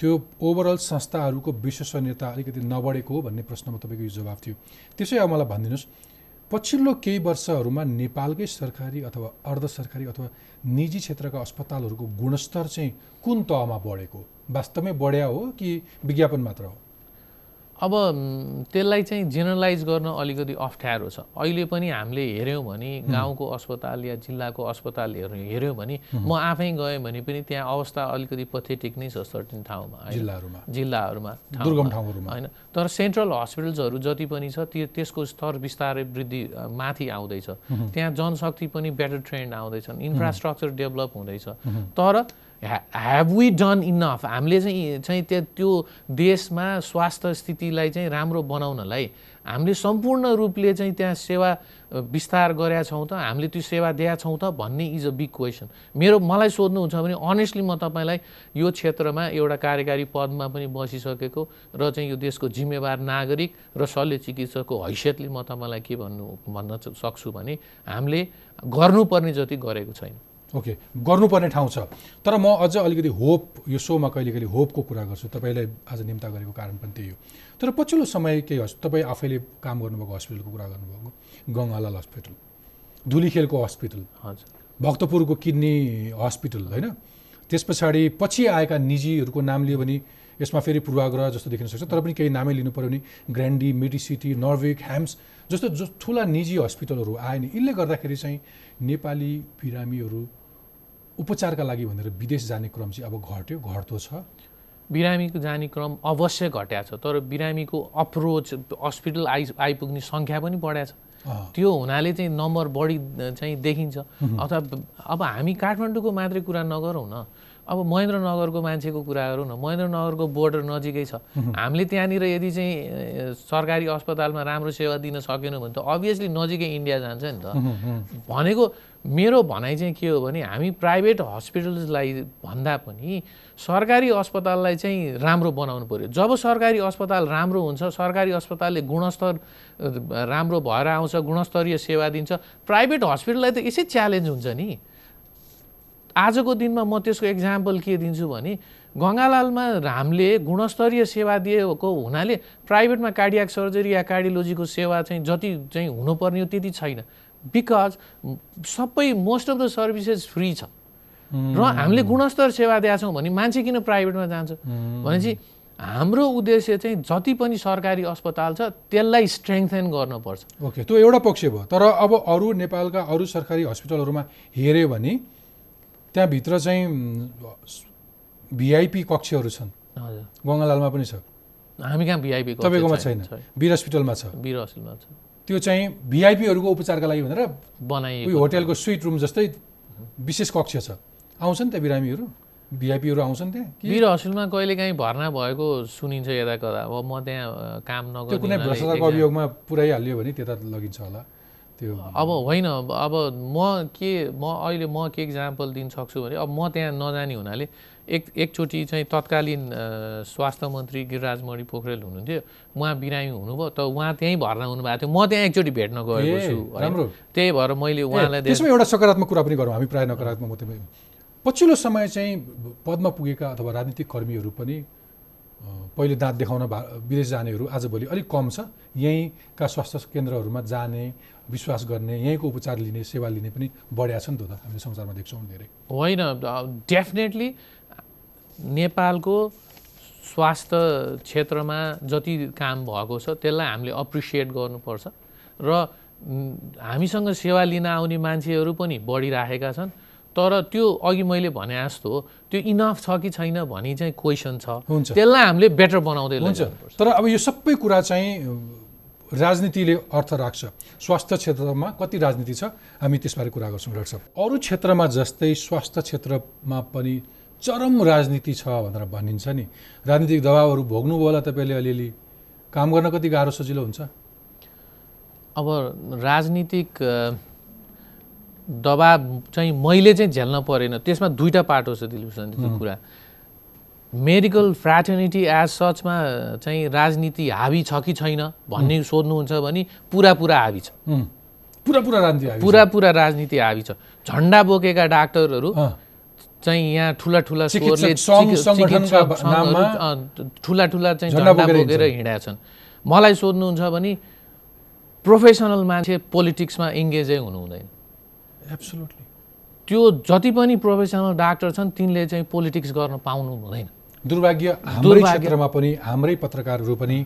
त्यो ओभरअल संस्थाहरूको विश्वसनीयता अलिकति नबढेको हो भन्ने प्रश्नमा तपाईँको यो जवाब थियो। त्यसै अब मलाई भनिदिनुहोस् पछिल्लो केही वर्षहरूमा नेपालकै सरकारी अथवा अर्ध सरकारी अथवा निजी क्षेत्रका अस्पतालहरूको गुणस्तर चाहिँ कुन तहमा बढेको? वास्तवमै बढ्या हो कि विज्ञापन मात्र हो? अब त्यसलाई चाहिँ जेनरलाइज गर्न अलिकति अप्ठ्यारो छ। अहिले पनि हामीले हेऱ्यौँ भने गाउँको अस्पताल या जिल्लाको अस्पताल हेऱ्यौँ भने म आफै गएँ भने पनि त्यहाँ अवस्था अलिकति पथेटिक नै छ सर्टेन ठाउँमा? जिल्लाहरूमा। जिल्लाहरूमा दुर्गम। ठाउँहरूमा। होइन? तर सेन्ट्रल हस्पिटल्सहरू जति पनि छ त्यो त्यसको स्तर बिस्तारै वृद्धि माथि आउँदैछ। त्यहाँ जनशक्ति पनि बेटर ट्रेन्ड आउँदैछन्। इन्फ्रास्ट्रक्चर डेभलप हुँदैछ। तर ह्याभ वी डन इनफ हामीले चाहिँ चाहिँ त्यो त्यो देशमा स्वास्थ्य स्थितिलाई चाहिँ राम्रो बनाउनलाई हामीले सम्पूर्ण रूपले चाहिँ त्यहाँ सेवा विस्तार गरेका छौँ त हामीले त्यो सेवा दिएका छौँ त भन्ने इज अ बिग क्वेसन मेरो मलाई सोध्नुहुन्छ भने अनेस्टली म तपाईँलाई यो क्षेत्रमा एउटा कार्यकारी पदमा पनि बसिसकेको र चाहिँ यो देशको जिम्मेवार नागरिक र शल्य चिकित्सकको हैसियतले म तपाईँलाई के भन्नु भन्न सक्छु भने हामीले गर्नुपर्ने जति गरेको छैन। ओके गर्नुपर्ने ठाउँ छ। तर म अझ अलिकति होप यो सोमा कहिले कहिले होपको कुरा गर्छु। तपाईँलाई आज निम्ता गरेको कारण पनि त्यही हो। तर पछिल्लो समय केही हस् तपाईँ आफैले काम गर्नुभएको हस्पिटलको कुरा गर्नुभएको गङ्गालाल हस्पिटल धुलीखेलको हस्पिटल हजुर। भक्तपुरको किडनी हस्पिटल होइन? त्यस पछाडि पछि आएका निजीहरूको नाम लियो भने यसमा फेरि पूर्वाग्रह जस्तो देखिन सक्छ तर पनि केही नामै लिनु पऱ्यो भने ग्रान्डी मेडिसिटी नर्वेक ह्याम्स जस्तो जो ठुला निजी हस्पिटलहरू आए नि यसले गर्दाखेरि चाहिँ नेपाली बिरामीहरू उपचारका लागि भनेर विदेश जाने क्रम चाहिँ अब घट्यो घट्दो छ। बिरामीको जाने क्रम अवश्य घट्या छ तर बिरामीको अप्रोच हस्पिटल आइ आइपुग्ने सङ्ख्या पनि बढ्या छ। त्यो हुनाले चाहिँ नम्बर बढी चाहिँ देखिन्छ। अथवा अब हामी काठमाडौँको मात्रै कुरा नगरौँ न अब महेन्द्रनगरको मान्छेको कुरा गरौँ न महेन्द्रनगरको बोर्डर नजिकै छ। हामीले त्यहाँनिर यदि चाहिँ सरकारी अस्पतालमा राम्रो सेवा दिन सकेनौँ भने त अभियसली नजिकै इन्डिया जान्छ नि त। भनेको मेरो भनाइ चाहिँ के हो भने हामी प्राइभेट हस्पिटल्सलाई भन्दा पनि सरकारी अस्पताललाई चाहिँ राम्रो बनाउनु पऱ्यो जब सरकारी अस्पताल राम्रो हुन्छ सरकारी अस्पतालले गुणस्तर राम्रो भएर आउँछ गुणस्तरीय सेवा दिन्छ प्राइभेट हस्पिटललाई त यसै च्यालेन्ज हुन्छ नि। आजको दिनमा म त्यसको इक्जाम्पल के दिन्छु भने गङ्गालालमा हामीले गुणस्तरीय सेवा दिएको हुनाले प्राइभेटमा कार्डियाक सर्जरी या कार्डियोलोजीको सेवा चाहिँ जति चाहिँ हुनुपर्ने हो त्यति छैन। बिकज सबै most of the services free छ। र हामीले गुणस्तर सेवा दिएका छौँ भने मान्छे किन प्राइभेटमा जान्छ? भनेपछि हाम्रो उद्देश्य चाहिँ जति पनि सरकारी अस्पताल छ त्यसलाई स्ट्रेङ्थेन गर्नुपर्छ। ओके त्यो एउटा पक्ष भयो। तर अब अरू नेपालका अरू सरकारी हस्पिटलहरूमा हेऱ्यो भने त्यहाँभित्र चाहिँ भिआइपी कक्षहरू छन्। हजुर। गङ्गालालमा पनि छ। हामी कहाँ भिआइपी तपाईँकोमा छैन? वीर हस्पिटलमा छ। वीर हस्पिटलमा छ। त्यो चाहिँ भिआइपीहरूको उपचारका लागि भनेर बनाइएको उयो होटेलको स्विट रुम जस्तै विशेष कक्ष छ। आउँछन् त्यहाँ बिरामीहरू? भिआइपीहरू आउँछन् त्यहाँ? वीर हस्पिटलमा कहिलेकाहीँ भर्ना भएको सुनिन्छ यता कता अब म त्यहाँ काम नगर्ने कुनै भ्रष्टाचारको अभियोगमा पुऱ्याइहाल्यो भने त्यता लगिन्छ होला। त्यो अब होइन अब म के म अहिले म के इक्जाम्पल दिन सक्छु भने अब म त्यहाँ नजाने हुनाले एक एकचोटि चाहिँ तत्कालीन स्वास्थ्य मन्त्री गिरिराज मणि पोखरेल हुनुहुन्थ्यो। उहाँ बिरामी हुनुभयो त उहाँ त्यहीँ भर्ना हुनुभएको थियो। म त्यहाँ एकचोटि भेट्न गएको छु। त्यही भएर मैले उहाँलाई त्यसमा एउटा सकारात्मक कुरा पनि गरौँ। हामी प्रायः नकारात्मक मात्रै पछिल्लो समय चाहिँ पदमा पुगेका अथवा राजनीतिक कर्मीहरू पनि पहिले दाँत देखाउन भा विदेश जानेहरू आजभोलि अलिक कम छ। यहीँका स्वास्थ्य केन्द्रहरूमा जाने विश्वास गर्ने यहीँको उपचार लिने सेवा लिने पनि बढ्या छ नि त हामीले संसारमा देख्छौँ धेरै। होइन डेफिनेटली नेपालको स्वास्थ्य क्षेत्रमा जति काम भएको छ त्यसलाई हामीले अप्रिसिएट गर्नुपर्छ। र हामीसँग सेवा लिन आउने मान्छेहरू पनि बढिराखेका छन्। तर त्यो अघि मैले भने जस्तो त्यो इनफ छ कि छैन भनी चाहिँ क्वेसन छ। हुन्छ। त्यसलाई हामीले बेटर बनाउँदै हुन्छ। तर अब यो सबै कुरा चाहिँ राजनीतिले अर्थ राख्छ। स्वास्थ्य क्षेत्रमा कति राजनीति छ? हामी त्यसबारे कुरा गर्छौँ डाक्टर साहब। अरू क्षेत्रमा जस्तै स्वास्थ्य क्षेत्रमा पनि चरम राजनीति छ भनेर भनिन्छ नि। राजनीतिक दबावहरू भोग्नुभयो होला तपाईँले अलिअलि। काम गर्न कति गाह्रो सजिलो हुन्छ? अब राजनीतिक दबाब चाहिँ मैले चाहिँ झेल्न परेन। त्यसमा दुईवटा पाटो छ दिलीप त्यो कुरा। मेडिकल फ्राटर्निटी एज सचमा चाहिँ राजनीति हावी छ कि छैन भन्ने सोध्नुहुन्छ भने पुरा पुरा हावी छ। पुरा पुरा राजनीति। पुरा पुरा राजनीति हावी छ। झन्डा बोकेका डाक्टरहरू चाहिँ यहाँ ठुला ठुला स्वरले ठुला ठुला चाहिँ झन्डा बोकेर। हिँडेका छन्। मलाई सोध्नुहुन्छ भने प्रोफेसनल मान्छे पोलिटिक्समा इङ्गेजै हुनु हुँदैन एब्सोल्युटली त्यो जति पनि प्रोफेसनल डाक्टर छन् तिनले चाहिँ पोलिटिक्स गर्न पाउनु हुँदैन। दुर्भाग्य हाम्रै। क्षेत्रमा पनि हाम्रै पत्रकारहरू पनि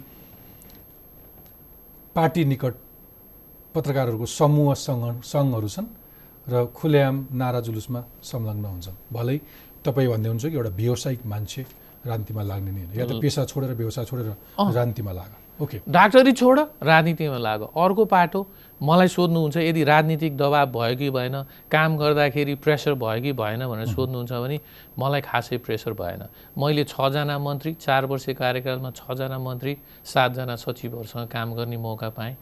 पार्टी निकट पत्रकारहरूको समूह सङ्घ सङ्घहरू छन् र खुलेआम नारा जुलुसमा संलग्न हुन्छन्। भलै तपाईँ भन्दै हुन्छ कि एउटा व्यावसायिक मान्छे राजनीतिमा लाग्ने नि या त पेसा छोडेर व्यवसाय छोडेर राजनीतिमा लाग। ओके। डाक्टरी छोड राजनीतिमा लाग। अर्को पाटो मलाई सोध्नुहुन्छ यदि राजनीतिक दबाब भयो कि भएन काम गर्दाखेरि प्रेसर भयो कि भएन भनेर सोध्नुहुन्छ भने मलाई खासै प्रेसर भएन। मैले छजना मन्त्री चार वर्ष कार्यकालमा छजना मन्त्री सातजना सचिवहरूसँग काम गर्ने मौका पाएँ।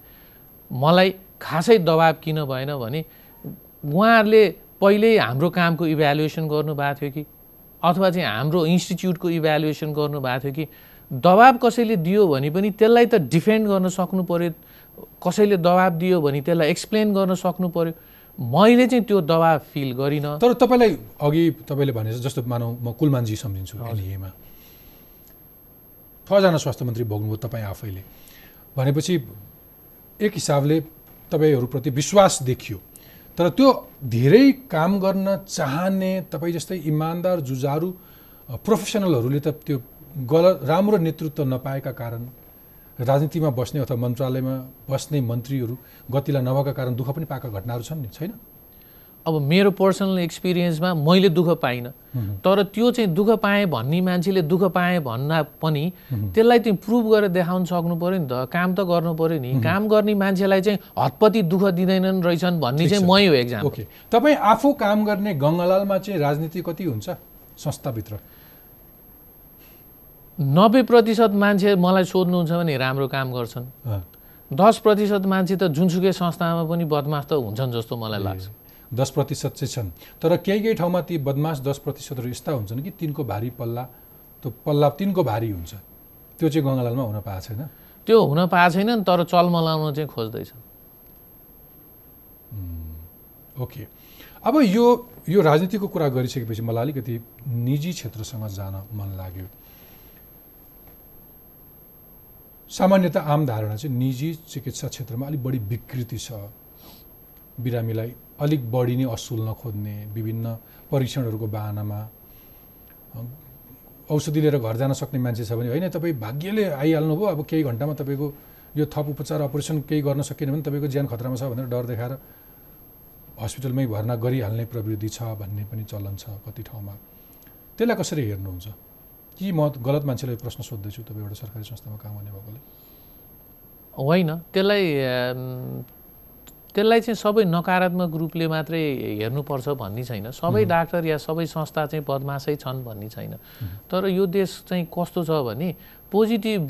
मलाई खासै दबाब किन भएन भने उहाँहरूले पहिल्यै हाम्रो कामको इभ्यालुएसन गर्नुभएको थियो कि अथवा चाहिँ हाम्रो इन्स्टिच्युटको इभ्यालुएसन गर्नुभएको थियो कि दबाब कसैले दियो भने पनि त्यसलाई त डिफेन्ड गर्न सक्नु पऱ्यो कसैले दबाब दियो भने त्यसलाई एक्सप्लेन गर्न सक्नु पऱ्यो मैले चाहिँ त्यो दबाब फिल गरिनँ। तर तपाईँलाई अघि तपाईँले भने जस्तो मानौ म कुलमानजी सम्झिन्छु एनइएमा छजना स्वास्थ्य मन्त्री भोग्नुभयो तपाईँ आफैले। भनेपछि एक हिसाबले तपाईँहरूप्रति विश्वास देखियो। तर त्यो धेरै काम गर्न चाहने तपाईँ जस्तै इमान्दार जुझारु अ, प्रोफेसनलहरूले त त्यो गलत राम्रो नेतृत्व नपाएका कारण राजनीतिमा बस्ने अथवा मन्त्रालयमा बस्ने मन्त्रीहरू गतिला नभएका कारण दुःख पनि पाएका घटनाहरू छन् नि छैन? अब मेरो पर्सनल एक्सपिरियन्समा मैले दुःख पाइनँ। तर त्यो चाहिँ दुःख पाएँ भन्ने मान्छेले दुःख पाएँ भन्दा पनि त्यसलाई चाहिँ प्रुभ गरेर देखाउन सक्नु पऱ्यो नि त काम त गर्नु पऱ्यो नि। काम गर्ने मान्छेलाई चाहिँ हतपति दुःख दिँदैनन् रहेछन् भन्ने चाहिँ। मै हो एक्जाम ओके। तपाईँ आफू काम गर्ने गङ्गालालमा चाहिँ राजनीति कति हुन्छ संस्थाभित्र? नब्बे प्रतिशत मान्छे मलाई सोध्नुहुन्छ भने राम्रो काम गर्छन्। दस प्रतिशत मान्छे त जुनसुकै संस्थामा पनि बदमास त हुन्छन् जस्तो मलाई लाग्छ। दस प्रतिशत चाहिँ छन्। तर केही केही ठाउँमा ती बदमास दस प्रतिशतहरू यस्ता हुन्छन् कि तिनको भारी पल्ला त्यो पल्ला तिनको भारी हुन्छ। त्यो चाहिँ गङ्गालालमा हुन पाएको छैन? त्यो हुन पाएको छैन तर चलमलाउन चाहिँ खोज्दैछ ओके। अब यो यो राजनीतिको कुरा गरिसकेपछि मलाई अलिकति निजी क्षेत्रसँग जान मन लाग्यो। सामान्यतः आम धारणा चाहिँ निजी चिकित्सा क्षेत्रमा अलिक बढी विकृति छ। बिरामीलाई अलिक बढी नै असुल्न खोज्ने विभिन्न परीक्षणहरूको बाहनामा औषधि लिएर घर जान सक्ने मान्छे छ भने होइन तपाईँ भाग्यले आइहाल्नु भयो अब केही घन्टामा तपाईँको यो थप उपचार अपरेसन केही गर्न सकिएन भने तपाईँको ज्यान खतरामा छ भनेर डर देखाएर हस्पिटलमै भर्ना गरिहाल्ने प्रवृत्ति छ भन्ने पनि चलन छ कति ठाउँमा। त्यसलाई कसरी हेर्नुहुन्छ? कि म गलत मान्छेलाई प्रश्न सोध्दैछु तपाईँ एउटा सरकारी संस्थामा काम गर्ने भएकोले? होइन। त्यसलाई त्यसलाई चाहिँ सबै नकारात्मक रूपले मात्रै हेर्नुपर्छ भन्ने छैन। सबै डाक्टर या सबै संस्था चाहिँ बदमासै छन् भन्ने छैन। तर यो देश चाहिँ कस्तो छ भने पोजिटिभ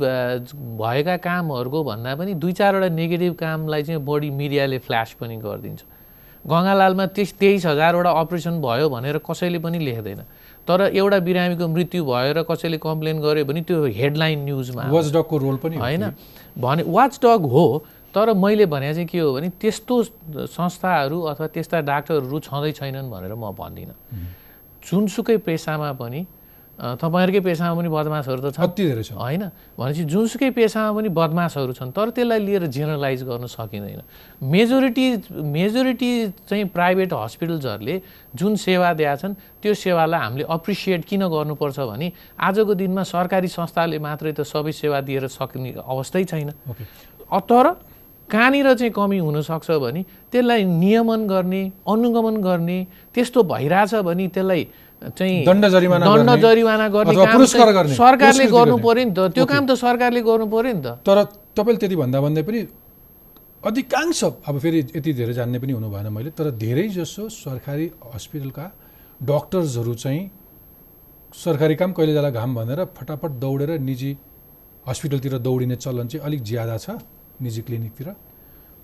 भएका कामहरूको भन्दा पनि दुई चारवटा नेगेटिभ कामलाई चाहिँ बढी मिडियाले फ्ल्यास पनि गरिदिन्छ। गङ्गालालमा त्यस तेइस हजारवटा अपरेसन भयो भनेर कसैले पनि लेख्दैन। तर एउटा बिरामीको मृत्यु भयो र कसैले कम्प्लेन गर्यो भने त्यो हेडलाइन न्युजमा। वाचडगको रोल पनि होइन? भने वाच डग हो तर मैले भने चाहिँ के हो भने त्यस्तो संस्थाहरू अथवा त्यस्ता डाक्टरहरू छँदै छैनन् भनेर म भन्दिनँ जुनसुकै पेसामा पनि तपाईँहरूकै पेसामा पनि बदमासहरू त छन्। धेरै छ होइन? भनेपछि जुनसुकै पेसामा पनि बदमासहरू छन् तर त्यसलाई लिएर जेनरलाइज गर्न सकिँदैन। मेजोरिटी मेजोरिटी चाहिँ प्राइभेट हस्पिटल्सहरूले जुन सेवा दिएछन् त्यो सेवालाई हामीले अप्रिसिएट किन गर्नुपर्छ भने आजको दिनमा सरकारी संस्थाले मात्रै त सबै सेवा दिएर सक्ने अवस्थै छैन। तर कहाँनिर चाहिँ कमी हुनसक्छ भने त्यसलाई नियमन गर्ने अनुगमन गर्ने त्यस्तो भइरहेछ भने त्यसलाई चाहिँ दण्ड जरिमाना दण्ड गर्ने, जरिमाना काम सरकारले गर्नु। पर्यो नि त त्यो। काम त सरकारले गर्नु पर्यो नि त तर तपाईँले त्यति भन्दा भन्दै पनि अधिकांश अब फेरि यति धेरै जान्ने पनि हुनु भएन मैले तर धेरै जसो सरकारी हस्पिटलका डक्टर्सहरू चाहिँ सरकारी काम कहिले जाला घाम भनेर फटाफट दौडेर निजी हस्पिटलतिर दौडिने चलन चाहिँ अलिक ज्यादा छ निजी क्लिनिकतिर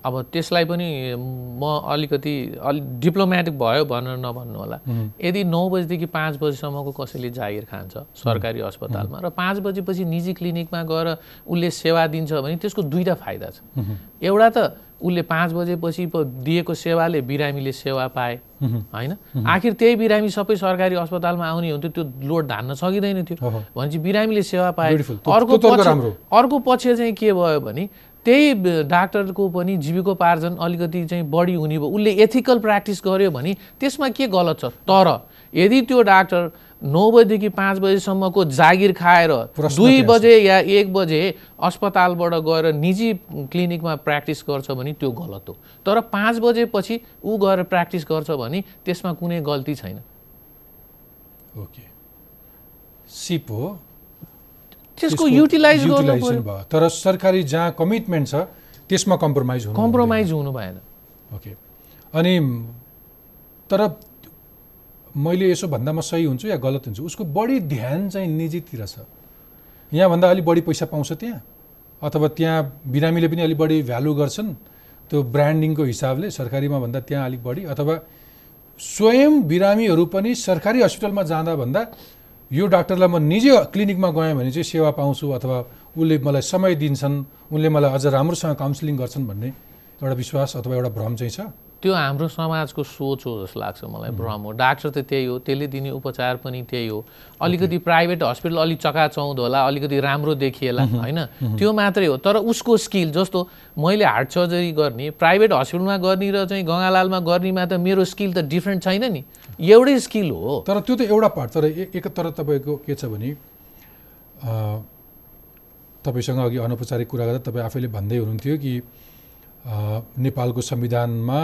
अब त्यसलाई पनि म अलिकति अलि डिप्लोमेटिक भयो भनेर नभन्नु होला। यदि नौ बजीदेखि पाँच बजीसम्मको कसैले जागिर खान्छ सरकारी अस्पतालमा र पाँच बजेपछि निजी क्लिनिकमा गएर उसले सेवा दिन्छ भने त्यसको दुईवटा फाइदा छ। एउटा त उसले पाँच बजेपछि दिएको सेवाले बिरामीले सेवा पाए होइन? आखिर त्यही बिरामी सबै सरकारी अस्पतालमा आउने हुन्थ्यो त्यो लोड धान्न सकिँदैन थियो। भनेपछि बिरामीले सेवा पाए। अर्को। अर्को पक्ष चाहिँ के भयो भने त्यही डाक्टरको पनि जीविकोपार्जन अलिकति चाहिँ बढी हुने भयो। उसले एथिकल प्र्याक्टिस गर्यो भने त्यसमा के गलत छ? तर यदि त्यो डाक्टर नौ बजीदेखि पाँच बजीसम्मको जागिर खाएर दुई। बजे या एक बजे अस्पतालबाट गएर निजी क्लिनिकमा प्र्याक्टिस गर्छ भने त्यो गलत हो। तर पाँच बजेपछि ऊ गएर प्र्याक्टिस गर्छ भने त्यसमा कुनै गल्ती छैन। ओके। सिप हो। त्यसको युटिलाइज गर्नु भयो। तर सरकारी जहाँ कमिटमेन्ट छ त्यसमा कम्प्रोमाइज हुनु कम्प्रोमाइज हुनु भएन। ओके अनि तर मैले यसो भन्दामा सही हुन्छु या गलत हुन्छु? उसको बढी ध्यान चाहिँ निजीतिर छ। यहाँभन्दा अलिक बढी पैसा पाउँछ त्यहाँ। अथवा त्यहाँ बिरामीले पनि अलिक बढी भ्यालु गर्छन् त्यो ब्रान्डिङको हिसाबले सरकारीमा भन्दा त्यहाँ अलिक बढी। अथवा स्वयं बिरामीहरू पनि सरकारी हस्पिटलमा जाँदा भन्दा यो डाक्टरलाई म निजी क्लिनिकमा गएँ भने चाहिँ सेवा पाउँछु अथवा उसले मलाई समय दिन्छन् उनले मलाई अझ राम्रोसँग काउन्सिलिङ गर्छन् भन्ने एउटा विश्वास अथवा एउटा भ्रम चाहिँ छ। त्यो हाम्रो समाजको सोच हो जस्तो लाग्छ मलाई भ्रम हो। डाक्टर त त्यही हो त्यसले दिने उपचार पनि त्यही हो। अलिकति प्राइभेट हस्पिटल अलिक चकाचौँध होला अलिकति राम्रो देखिएला होइन? त्यो मात्रै हो। तर उसको स्किल जस्तो मैले हार्ट सर्जरी गर्ने प्राइभेट हस्पिटलमा गर्ने र चाहिँ गङ्गालालमा गर्नेमा त मेरो स्किल त डिफ्रेन्ट छैन नि। एउटै स्किल हो। तर त्यो त एउटा पार्ट तर एक तर तपाईँको के छ भने तपाईँसँग अघि अनौपचारिक कुरा गर्दा तपाईँ आफैले भन्दै हुनुहुन्थ्यो कि नेपालको संविधानमा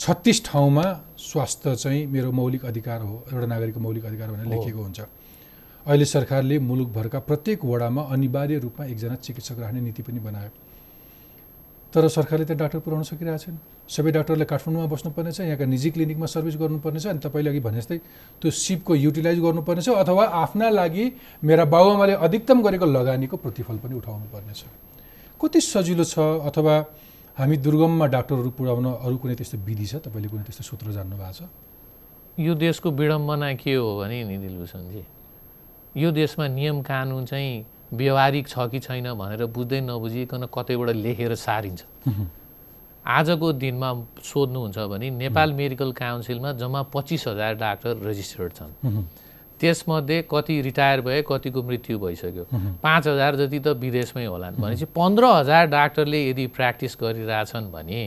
छत्तिस ठाउँमा स्वास्थ्य चाहिँ मेरो मौलिक अधिकार हो एउटा नागरिकको मौलिक अधिकार भनेर लेखिएको हुन्छ। अहिले सरकारले मुलुकभरका प्रत्येक वडामा अनिवार्य रूपमा एकजना चिकित्सक राख्ने नीति पनि बनायो। तर सरकारले त डाक्टर पुऱ्याउन सकिरहेको छैन। सबै डाक्टरले काठमाडौँमा बस्नुपर्नेछ यहाँका निजी क्लिनिकमा सर्भिस गर्नुपर्नेछ अनि तपाईँले अघि भने जस्तै त्यो सिपको युटिलाइज गर्नुपर्नेछ अथवा आफ्ना लागि मेरा बाबुआमाले अधिकतम गरेको लगानीको प्रतिफल पनि उठाउनु पर्नेछ कति सजिलो छ अथवा हामी दुर्गममा डाक्टरहरू पुर्याउन अरू कुनै त्यस्तो विधि छ? तपाईँले कुनै त्यस्तो सूत्र जान्नु भएको छ? यो देशको विडम्बना के हो भने नि दिलभूषणजी यो देशमा नियम कानुन चाहिँ व्यवहारिक छ कि छैन भनेर बुझ्दै नबुझिकन कतैबाट लेखेर सारिन्छ। आजको दिनमा सोध्नुहुन्छ भने नेपाल मेडिकल काउन्सिलमा जम्मा पच्चिस हजार डाक्टर रेजिस्टर्ड छन्। त्यसमध्ये कति रिटायर भए कतिको मृत्यु भइसक्यो। पाँच हजार जति त विदेशमै होलान् भनेपछि पन्ध्र हजार डाक्टरले यदि प्र्याक्टिस गरिरहेछन् भने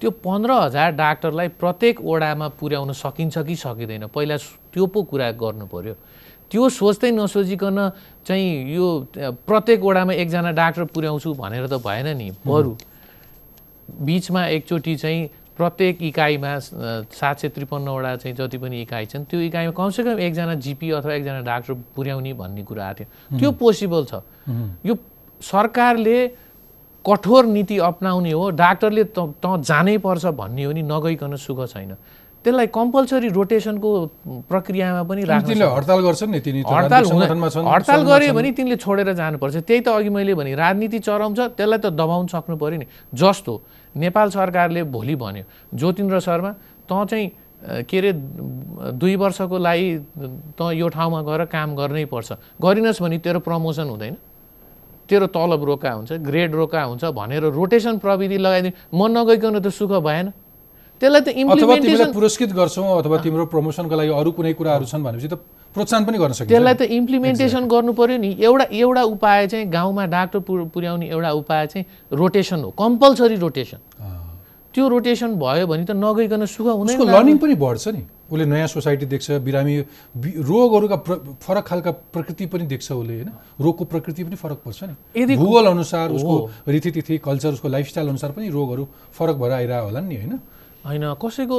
त्यो पन्ध्र हजार डाक्टरलाई प्रत्येक ओडामा पुर्याउन सकिन्छ कि सकिँदैन? पहिला त्यो पो कुरा गर्नु पर्यो। त्यो सोच्दै नसोचिकन चाहिँ यो प्रत्येक वडामा एकजना डाक्टर पुर्याउँछु भनेर त भएन नि बरु। बिचमा एकचोटि चाहिँ प्रत्येक इकाइमा सात सय त्रिपन्नवटा चाहिँ जति पनि इकाइ छन् त्यो इकाइमा कमसेकम एकजना जिपी अथवा एकजना डाक्टर पुर्याउने भन्ने कुरा आएको थियो। त्यो पोसिबल छ। यो सरकारले कठोर नीति अप्नाउने हो डाक्टरले त त जानै पर्छ भन्ने हो नि नगइकन सुख छैन। त्यसलाई कम्पलसरी रोटेसनको प्रक्रियामा पनि राख्न हडताल गर्छन् नि हडताल हडताल गऱ्यो। भने तिनले छोडेर जानुपर्छ। त्यही त अघि मैले भने राजनीति चराउँछ त्यसलाई त दबाउन सक्नु पऱ्यो नि। जस्तो नेपाल सरकारले भोलि भन्यो ज्योतिन्द्र शर्मा तँ चाहिँ के अरे दुई वर्षको लागि तँ यो ठाउँमा गएर काम गर्नै पर्छ। गरिनस् भने तेरो प्रमोसन हुँदैन। तेरो तलब रोका हुन्छ ग्रेड रोका हुन्छ भनेर रोटेसन प्रविधि लगाइदिनु। म नगइकन त सुख भएन। त्यसलाई त अथवा तिमीलाई पुरस्कृत गर्छौँ अथवा तिम्रो प्रमोसनको लागि अरू कुनै कुराहरू छन् भनेपछि त प्रोत्साहन पनि गर्न सकिन्छ। त्यसलाई त इम्प्लिमेन्टेसन गर्नु पर्यो नि। एउटा एउटा उपाय चाहिँ गाउँमा डाक्टर पुर- पुर्याउने एउटा उपाय चाहिँ रोटेसन हो कम्पलसरी रोटेसन त्यो रोटेसन भयो भने त नगइकन सुख हुँदैन। उसको लर्निङ पनि बढ्छ नि। उसले नयाँ सोसाइटी देख्छ बिरामी रोगहरूका फरक खालका प्रकृति पनि देख्छ उसले होइन? रोगको प्रकृति पनि फरक पर्छ नि। यदि भूगोल अनुसार उसको रीतिथिति कल्चर उसको लाइफस्टाइल अनुसार पनि रोगहरू फरक भएर आइरहेको होला नि होइन? होइन कसैको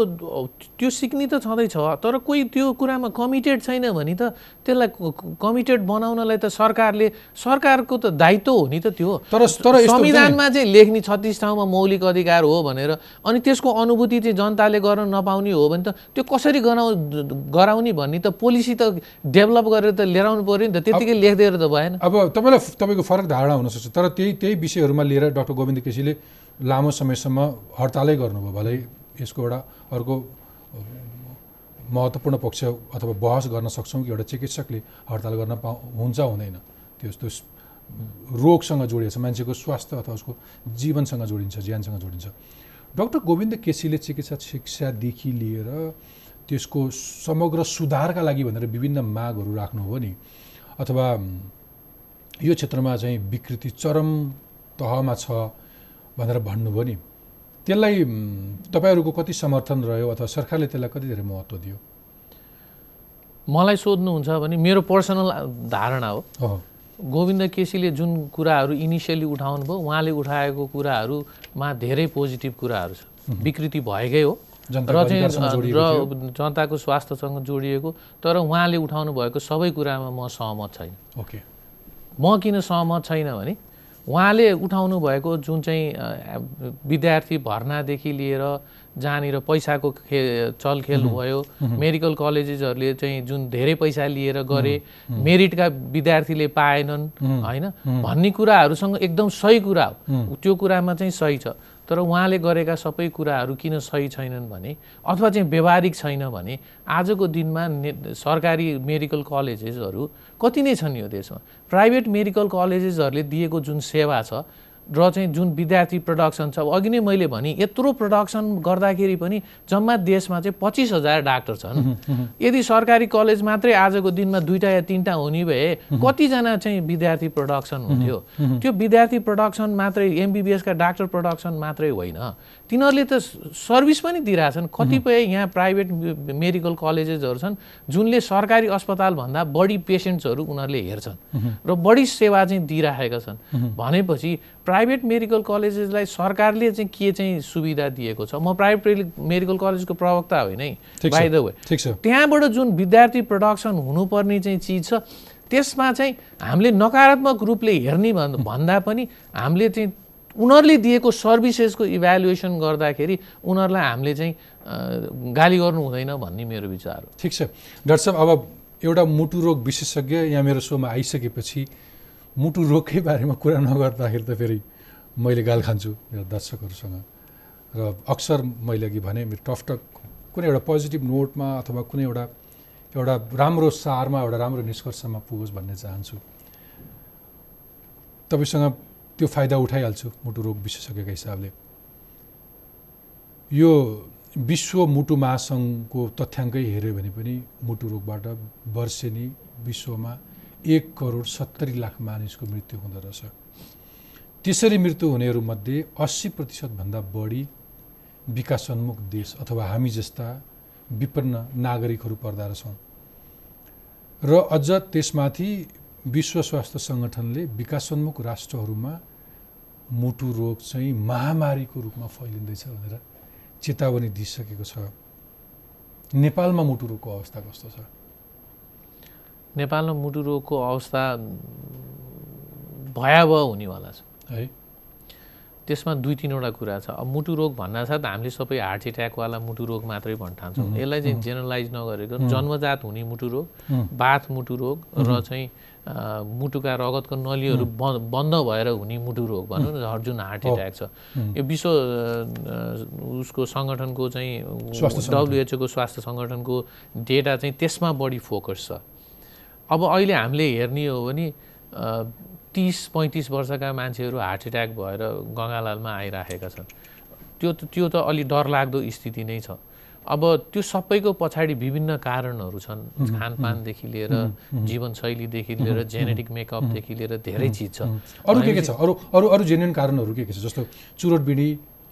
त्यो सिक्ने त छँदैछ तर कोही त्यो कुरामा कमिटेड छैन भने त त्यसलाई कमिटेड बनाउनलाई त सरकारले सरकारको त दायित्व हो नि त त्यो। तर तर संविधानमा चाहिँ लेख्ने छत्तिस ठाउँमा मौलिक अधिकार हो भनेर अनि त्यसको अनुभूति चाहिँ जनताले गर्न नपाउने हो भने त त्यो कसरी गराउ गराउने भन्ने त पोलिसी त डेभलप गरेर त लिएर आउनु पऱ्यो नि त त्यतिकै लेखिदिएर त भएन। अब तपाईँलाई तपाईँको फरक धारणा हुनसक्छ तर त्यही त्यही विषयहरूमा लिएर डाक्टर गोविन्द केसीले लामो समयसम्म हडतालै गर्नुभयो भलै यसको एउटा अर्को महत्त्वपूर्ण पक्ष अथवा बहस गर्न सक्छौँ कि एउटा चिकित्सकले हडताल गर्न पाउ हुन्छ हुँदैन। त्यो त्यो रोगसँग जोडिएको छ मान्छेको स्वास्थ्य अथवा उसको जीवनसँग जोडिन्छ ज्यानसँग जोडिन्छ। डाक्टर गोविन्द केसीले चिकित्सा शिक्षादेखि लिएर त्यसको समग्र सुधारका लागि भनेर विभिन्न मागहरू राख्नुभयो नि अथवा यो क्षेत्रमा चाहिँ विकृति चरम तहमा छ भनेर भन्नुभयो नि। त्यसलाई तपाईँहरूको कति समर्थन रह्यो अथवा सरकारले त्यसलाई कति धेरै महत्त्व दियो? मलाई सोध्नुहुन्छ भने मेरो पर्सनल धारणा हो। गोविन्द केसीले जुन कुराहरू इनिसियली उठाउनु भयो उहाँले उठाएको कुराहरूमा धेरै पोजिटिभ कुराहरू छ। विकृति भएकै हो। र चाहिँ। र जनताको स्वास्थ्यसँग जोडिएको तर उहाँले उठाउनु भएको सबै कुरामा म सहमत छैन। ओके। म किन सहमत छैन भने उहाँले उठाउनु भएको जुन चाहिँ विद्यार्थी भर्नादेखि लिएर जहाँनिर पैसाको खे चलखेल भयो मेडिकल कलेजेसहरूले चाहिँ जुन धेरै पैसा लिएर गरे मेरिटका विद्यार्थीले पाएनन् होइन? भन्ने कुराहरूसँग एकदम सही कुरा हो। त्यो कुरामा चाहिँ सही छ। तर उहाँले गरेका सबै कुराहरू किन सही छैनन् भने अथवा चाहिँ व्यवहारिक छैन भने आजको दिनमा सरकारी मेडिकल कलेजेसहरू कति नै छन् यो देशमा। प्राइभेट मेडिकल कलेजेसहरूले दिएको जुन सेवा छ र चाहिँ जुन विद्यार्थी प्रडक्सन छ अब अघि नै मैले भने यत्रो प्रडक्सन गर्दाखेरि पनि जम्मा देशमा चाहिँ पच्चिस हजार डाक्टर छन्। यदि सरकारी कलेज मात्रै आजको दिनमा दुईवटा या तिनवटा हुने भए कतिजना चाहिँ विद्यार्थी प्रडक्सन हुन्थ्यो? त्यो विद्यार्थी प्रडक्सन मात्रै एमबिबिएसका डाक्टर प्रडक्सन मात्रै होइन। तिनीहरूले त सर्भिस पनि दिइरहेछन्। कतिपय यहाँ प्राइभेट मेडिकल कलेजेसहरू छन् जुनले सरकारी अस्पतालभन्दा बढी पेसेन्ट्सहरू उनीहरूले हेर्छन् र बढी सेवा चाहिँ दिइराखेका छन्। भनेपछि प्राइभेट मेडिकल कलेजेसलाई सरकारले चाहिँ के चाहिँ सुविधा दिएको छ? म प्राइभेट मेडिकल कलेजको प्रवक्ता होइन है बाई द वे त्यहाँबाट जुन विद्यार्थी प्रडक्सन हुनुपर्ने चाहिँ चिज छ त्यसमा चाहिँ हामीले नकारात्मक रूपले हेर्ने भन्- भन्दा पनि हामीले चाहिँ उनीहरूले दिएको सर्भिसेसको इभ्यालुएसन गर्दाखेरि उनीहरूलाई हामीले चाहिँ गाली गर्नु हुँदैन भन्ने मेरो विचार हो। ठिक छ। डाक्टर साहब अब एउटा मुटु रोग विशेषज्ञ यहाँ मेरो सोमा आइसकेपछि मुटु रोगकै बारेमा कुरा नगर्दाखेरि त फेरि मैले गाल खान्छु मेरो दर्शकहरूसँग। र अक्सर मैले अघि भने मेरो टफटक कुनै एउटा पोजिटिभ नोटमा अथवा कुनै एउटा एउटा राम्रो सारमा एउटा राम्रो निष्कर्षमा पुगोस् भन्ने चाहन्छु। तपाईँसँग त्यो फाइदा उठाइहाल्छु मुटु रोग विशेषज्ञका हिसाबले। यो विश्व मुटु महासङ्घको तथ्याङ्कै हेऱ्यो भने पनि मुटु रोगबाट वर्षेनी विश्वमा एक करोड सत्तरी लाख मानिसको मृत्यु हुँदो रहेछ। त्यसरी मृत्यु हुनेहरूमध्ये अस्सी प्रतिशतभन्दा बढी विकासोन्मुख देश अथवा हामी जस्ता विपन्न नागरिकहरू पर्दा रहेछौँ। र अझ त्यसमाथि विश्व स्वास्थ्य सङ्गठनले विकासोन्मुख राष्ट्रहरूमा मुटु रोग चाहिँ महामारीको रूपमा फैलिँदैछ भनेर चेतावनी दिइसकेको छ। नेपालमा मुटु रोगको अवस्था कस्तो छ? नेपालमा मुटु रोगको अवस्था भयावह हुनेवाला छ। है? त्यसमा दुई तिनवटा कुरा छ। अब मुटु रोग भन्नासाथ हामीले सबै हार्ट एट्याकवाला मुटु रोग मात्रै भन्न ठान्छौँ Mhm. यसलाई चाहिँ. जेनरलाइज नगरेको. जन्मजात हुने मुटु रोग बाथ मुटु रोग र चाहिँ मुटुका रगतको नलीहरू बन्द बन्द भएर हुने मुटु रोग भनौँ न जुन हार्ट। एट्याक छ। यो विश्व उसको सङ्गठनको चाहिँ। डब्लुएचओको स्वास्थ्य सङ्गठनको डेटा चाहिँ त्यसमा बढी फोकस छ। अब अहिले हामीले हेर्ने हो भने तिस पैँतिस वर्षका मान्छेहरू हार्ट एट्याक भएर गङ्गालालमा आइराखेका छन्। त्यो त त्यो त अलि डरलाग्दो स्थिति नै छ। अब त्यो सबैको पछाडि विभिन्न कारणहरू छन्। खानपानदेखि लिएर जीवनशैलीदेखि लिएर जेनेटिक मेकअपदेखि लिएर धेरै चिज छ। अरू के के छ? अरू अरू अरू जेन्युन कारणहरू के के छ? जस्तो चुरोट बिडी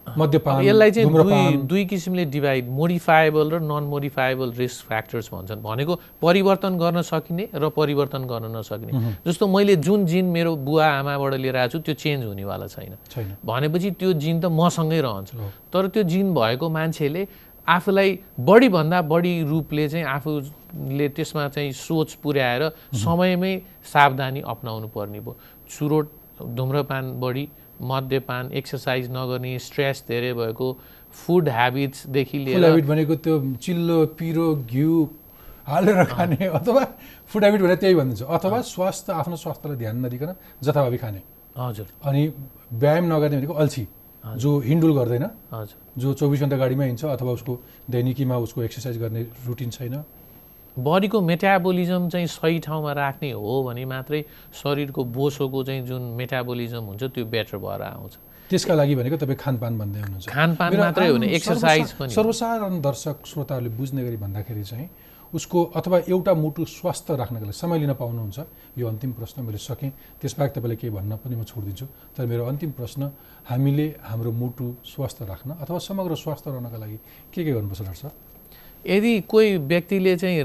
यसलाई चाहिँ दुई दुई किसिमले डिभाइड मोडिफाएबल र नन मोडिफाएबल रिस्क फ्याक्टर्स भन्छन्। भनेको परिवर्तन गर्न सकिने र परिवर्तन गर्न नसकिने। जस्तो मैले जुन जिन मेरो बुवा आमाबाट लिएर आएको छु त्यो चेन्ज हुनेवाला छैन। भनेपछि त्यो जिन त मसँगै रहन्छ। तर त्यो जिन भएको मान्छेले आफूलाई बढीभन्दा बढी रूपले चाहिँ आफूले त्यसमा चाहिँ सोच पुर्याएर समयमै सावधानी अप्नाउनु पर्ने भयो। चुरोट धुम्रपान बढी मद्यपान एक्सर्साइज नगर्ने स्ट्रेस धेरै भएको फुड ह्याबिट्सदेखि लिएर हेबिट भनेको त्यो चिल्लो पिरो घिउ हालेर खाने अथवा फुड हेबिट भने त्यही भनिदिन्छ अथवा स्वास्थ्य आफ्नो स्वास्थ्यलाई ध्यान नदिकन जथाभावी खाने। हजुर। अनि व्यायाम नगर्ने भनेको अल्छी। जो हिन्डुल गर्दैन हजुर। जो चौबिस घन्टा गाडीमा हिँड्छ अथवा उसको दैनिकीमा उसको एक्सर्साइज गर्ने रुटिन छैन। बडीको मेटाबोलिजम चाहिँ सही ठाउँमा राख्ने हो भने मात्रै शरीरको बोसोको चाहिँ जुन मेटाबोलिजम हुन्छ त्यो बेटर भएर आउँछ। त्यसका लागि भनेको तपाईँ खानपान भन्दै हुनुहुन्छ। खानपान मात्रै हो भने आम एक्सर्साइज पनि सर्वसाधारण दर्शक श्रोताहरूले बुझ्ने गरी भन्दाखेरि चाहिँ उसको अथवा एउटा मुटु स्वस्थ राख्नको लागि समय लिन पाउनुहुन्छ यो अन्तिम प्रश्न मैले सकेँ। त्यसबाहेक तपाईँलाई केही भन्न पनि म छोडिदिन्छु। तर मेरो अन्तिम प्रश्न हामीले हाम्रो मुटु स्वस्थ राख्न अथवा समग्र स्वस्थ रहनको लागि के के गर्नुपर्छ डाक्टर साहब यदि कोही व्यक्तिले चाहिँ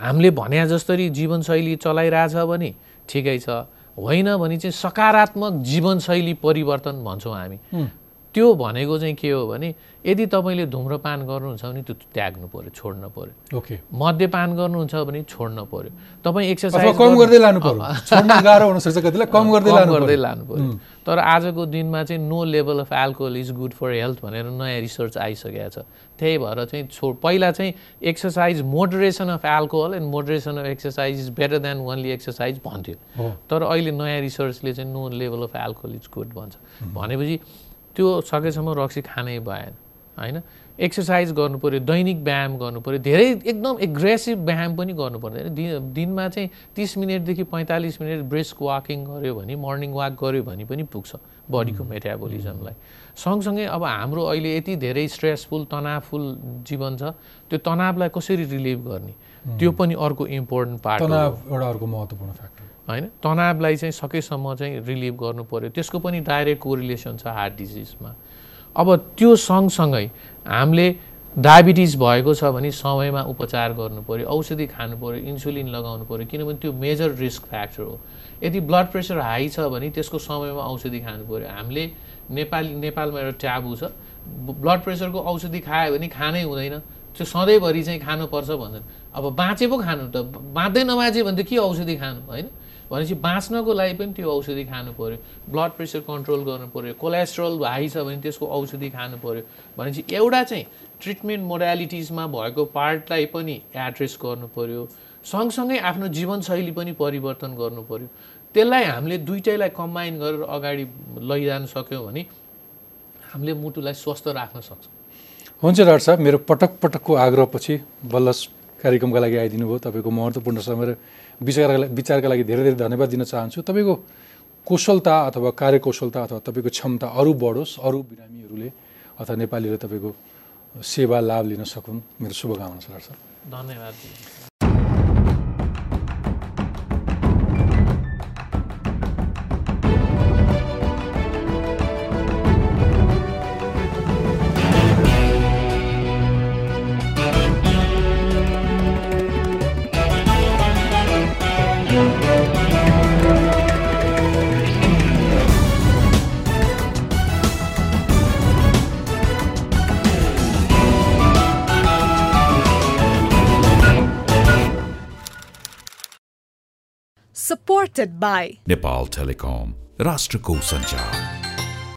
हामीले भने जस्तरी जीवनशैली चलाइरहेछ भने ठिकै छ। होइन भने चाहिँ सकारात्मक जीवनशैली परिवर्तन भन्छौँ हामी। त्यो भनेको चाहिँ के हो भने यदि तपाईँले धुम्रपान गर्नुहुन्छ भने त्यो त्याग्नु पर्यो छोड्नु पर्यो। ओके। मद्यपान गर्नुहुन्छ भने छोड्नु पर्यो। तपाईँ एक्सर्साइज कम गर्दै लानु कतिलाई कम गर्दै लानु गर्दै लानु पर्यो। तर आजको दिनमा चाहिँ no level of alcohol is good for health भनेर नयाँ रिसर्च आइसकेको छ। त्यही भएर चाहिँ छो पहिला चाहिँ exercise moderation of alcohol and moderation of exercise is better than only exercise भन्थ्यो। तर अहिले नयाँ रिसर्चले चाहिँ no level of alcohol is good भन्छ। भनेपछि त्यो सकेसम्म रक्सी खानै भएन होइन? एक्सर्साइज गर्नु पऱ्यो दैनिक व्यायाम गर्नु पऱ्यो धेरै एकदम एग्रेसिभ व्यायाम पनि गर्नु पर्दैन। दिन दिनमा चाहिँ तिस मिनटदेखि पैँतालिस मिनट ब्रिस्क वाकिङ गऱ्यो भने मर्निङ वाक गऱ्यो भने पनि पुग्छ बडीको मेटाबोलिजमलाई सँगसँगै अब हाम्रो अहिले यति धेरै स्ट्रेसफुल तनावफुल जीवन छ त्यो तनावलाई कसरी रिलिभ गर्ने? त्यो पनि अर्को इम्पोर्टेन्ट पार्ट तनाव एउटा अर्को महत्त्वपूर्ण फ्याक्टर होइन? तनावलाई चाहिँ सकेसम्म चाहिँ रिलिभ गर्नु पऱ्यो त्यसको पनि डाइरेक्ट कोरिलेसन छ हार्ट डिजिजमा। अब त्यो सँगसँगै हामीले डायबिटिज भएको छ भने समयमा उपचार गर्नु पऱ्यो औषधि खानु पऱ्यो इन्सुलिन लगाउनु पऱ्यो किनभने त्यो मेजर रिस्क फ्याक्टर हो। यदि ब्लड प्रेसर हाई छ भने त्यसको समयमा औषधि खानु पऱ्यो हामीले नेपाली नेपालमा एउटा ट्याबु छ। ब्लड प्रेसरको औषधि खायो भने खानै हुँदैन। त्यो सधैँभरि चाहिँ खानुपर्छ भन्छन् अब बाँचे पो खानु त। बाँच्दै नबाँचे भने त के औषधि खानु होइन? भनेपछि बाँच्नको लागि पनि त्यो औषधि खानु पऱ्यो ब्लड प्रेसर कन्ट्रोल गर्नु पऱ्यो कोलेस्ट्रोल हाई छ भने त्यसको औषधि खानु पऱ्यो भनेपछि एउटा चाहिँ ट्रिटमेन्ट मोडालिटिजमा भएको पार्टलाई पनि एड्रेस गर्नु पऱ्यो सँगसँगै आफ्नो जीवनशैली पनि परिवर्तन गर्नु पऱ्यो त्यसलाई हामीले दुइटैलाई कम्बाइन गरेर अगाडि लैजान सक्यौँ भने हामीले मुटुलाई स्वस्थ राख्न सक्छौँ। हुन्छ डाक्टर साहब मेरो पटक पटकको आग्रहपछि बल्ल कार्यक्रमका लागि आइदिनु भयो तपाईँको महत्त्वपूर्ण समय र विचारका विचारका लागि धेरै धेरै धन्यवाद दिन चाहन्छु। तपाईँको कुशलता अथवा कार्यकुशलता अथवा तपाईँको क्षमता अरू बढोस् अरू बिरामीहरूले अथवा नेपालीले तपाईँको सेवा लाभ लिन सकुन्। मेरो शुभकामना छ साहब। धन्यवाद supported by Nepal Telecom, Rashtrako Sanchar.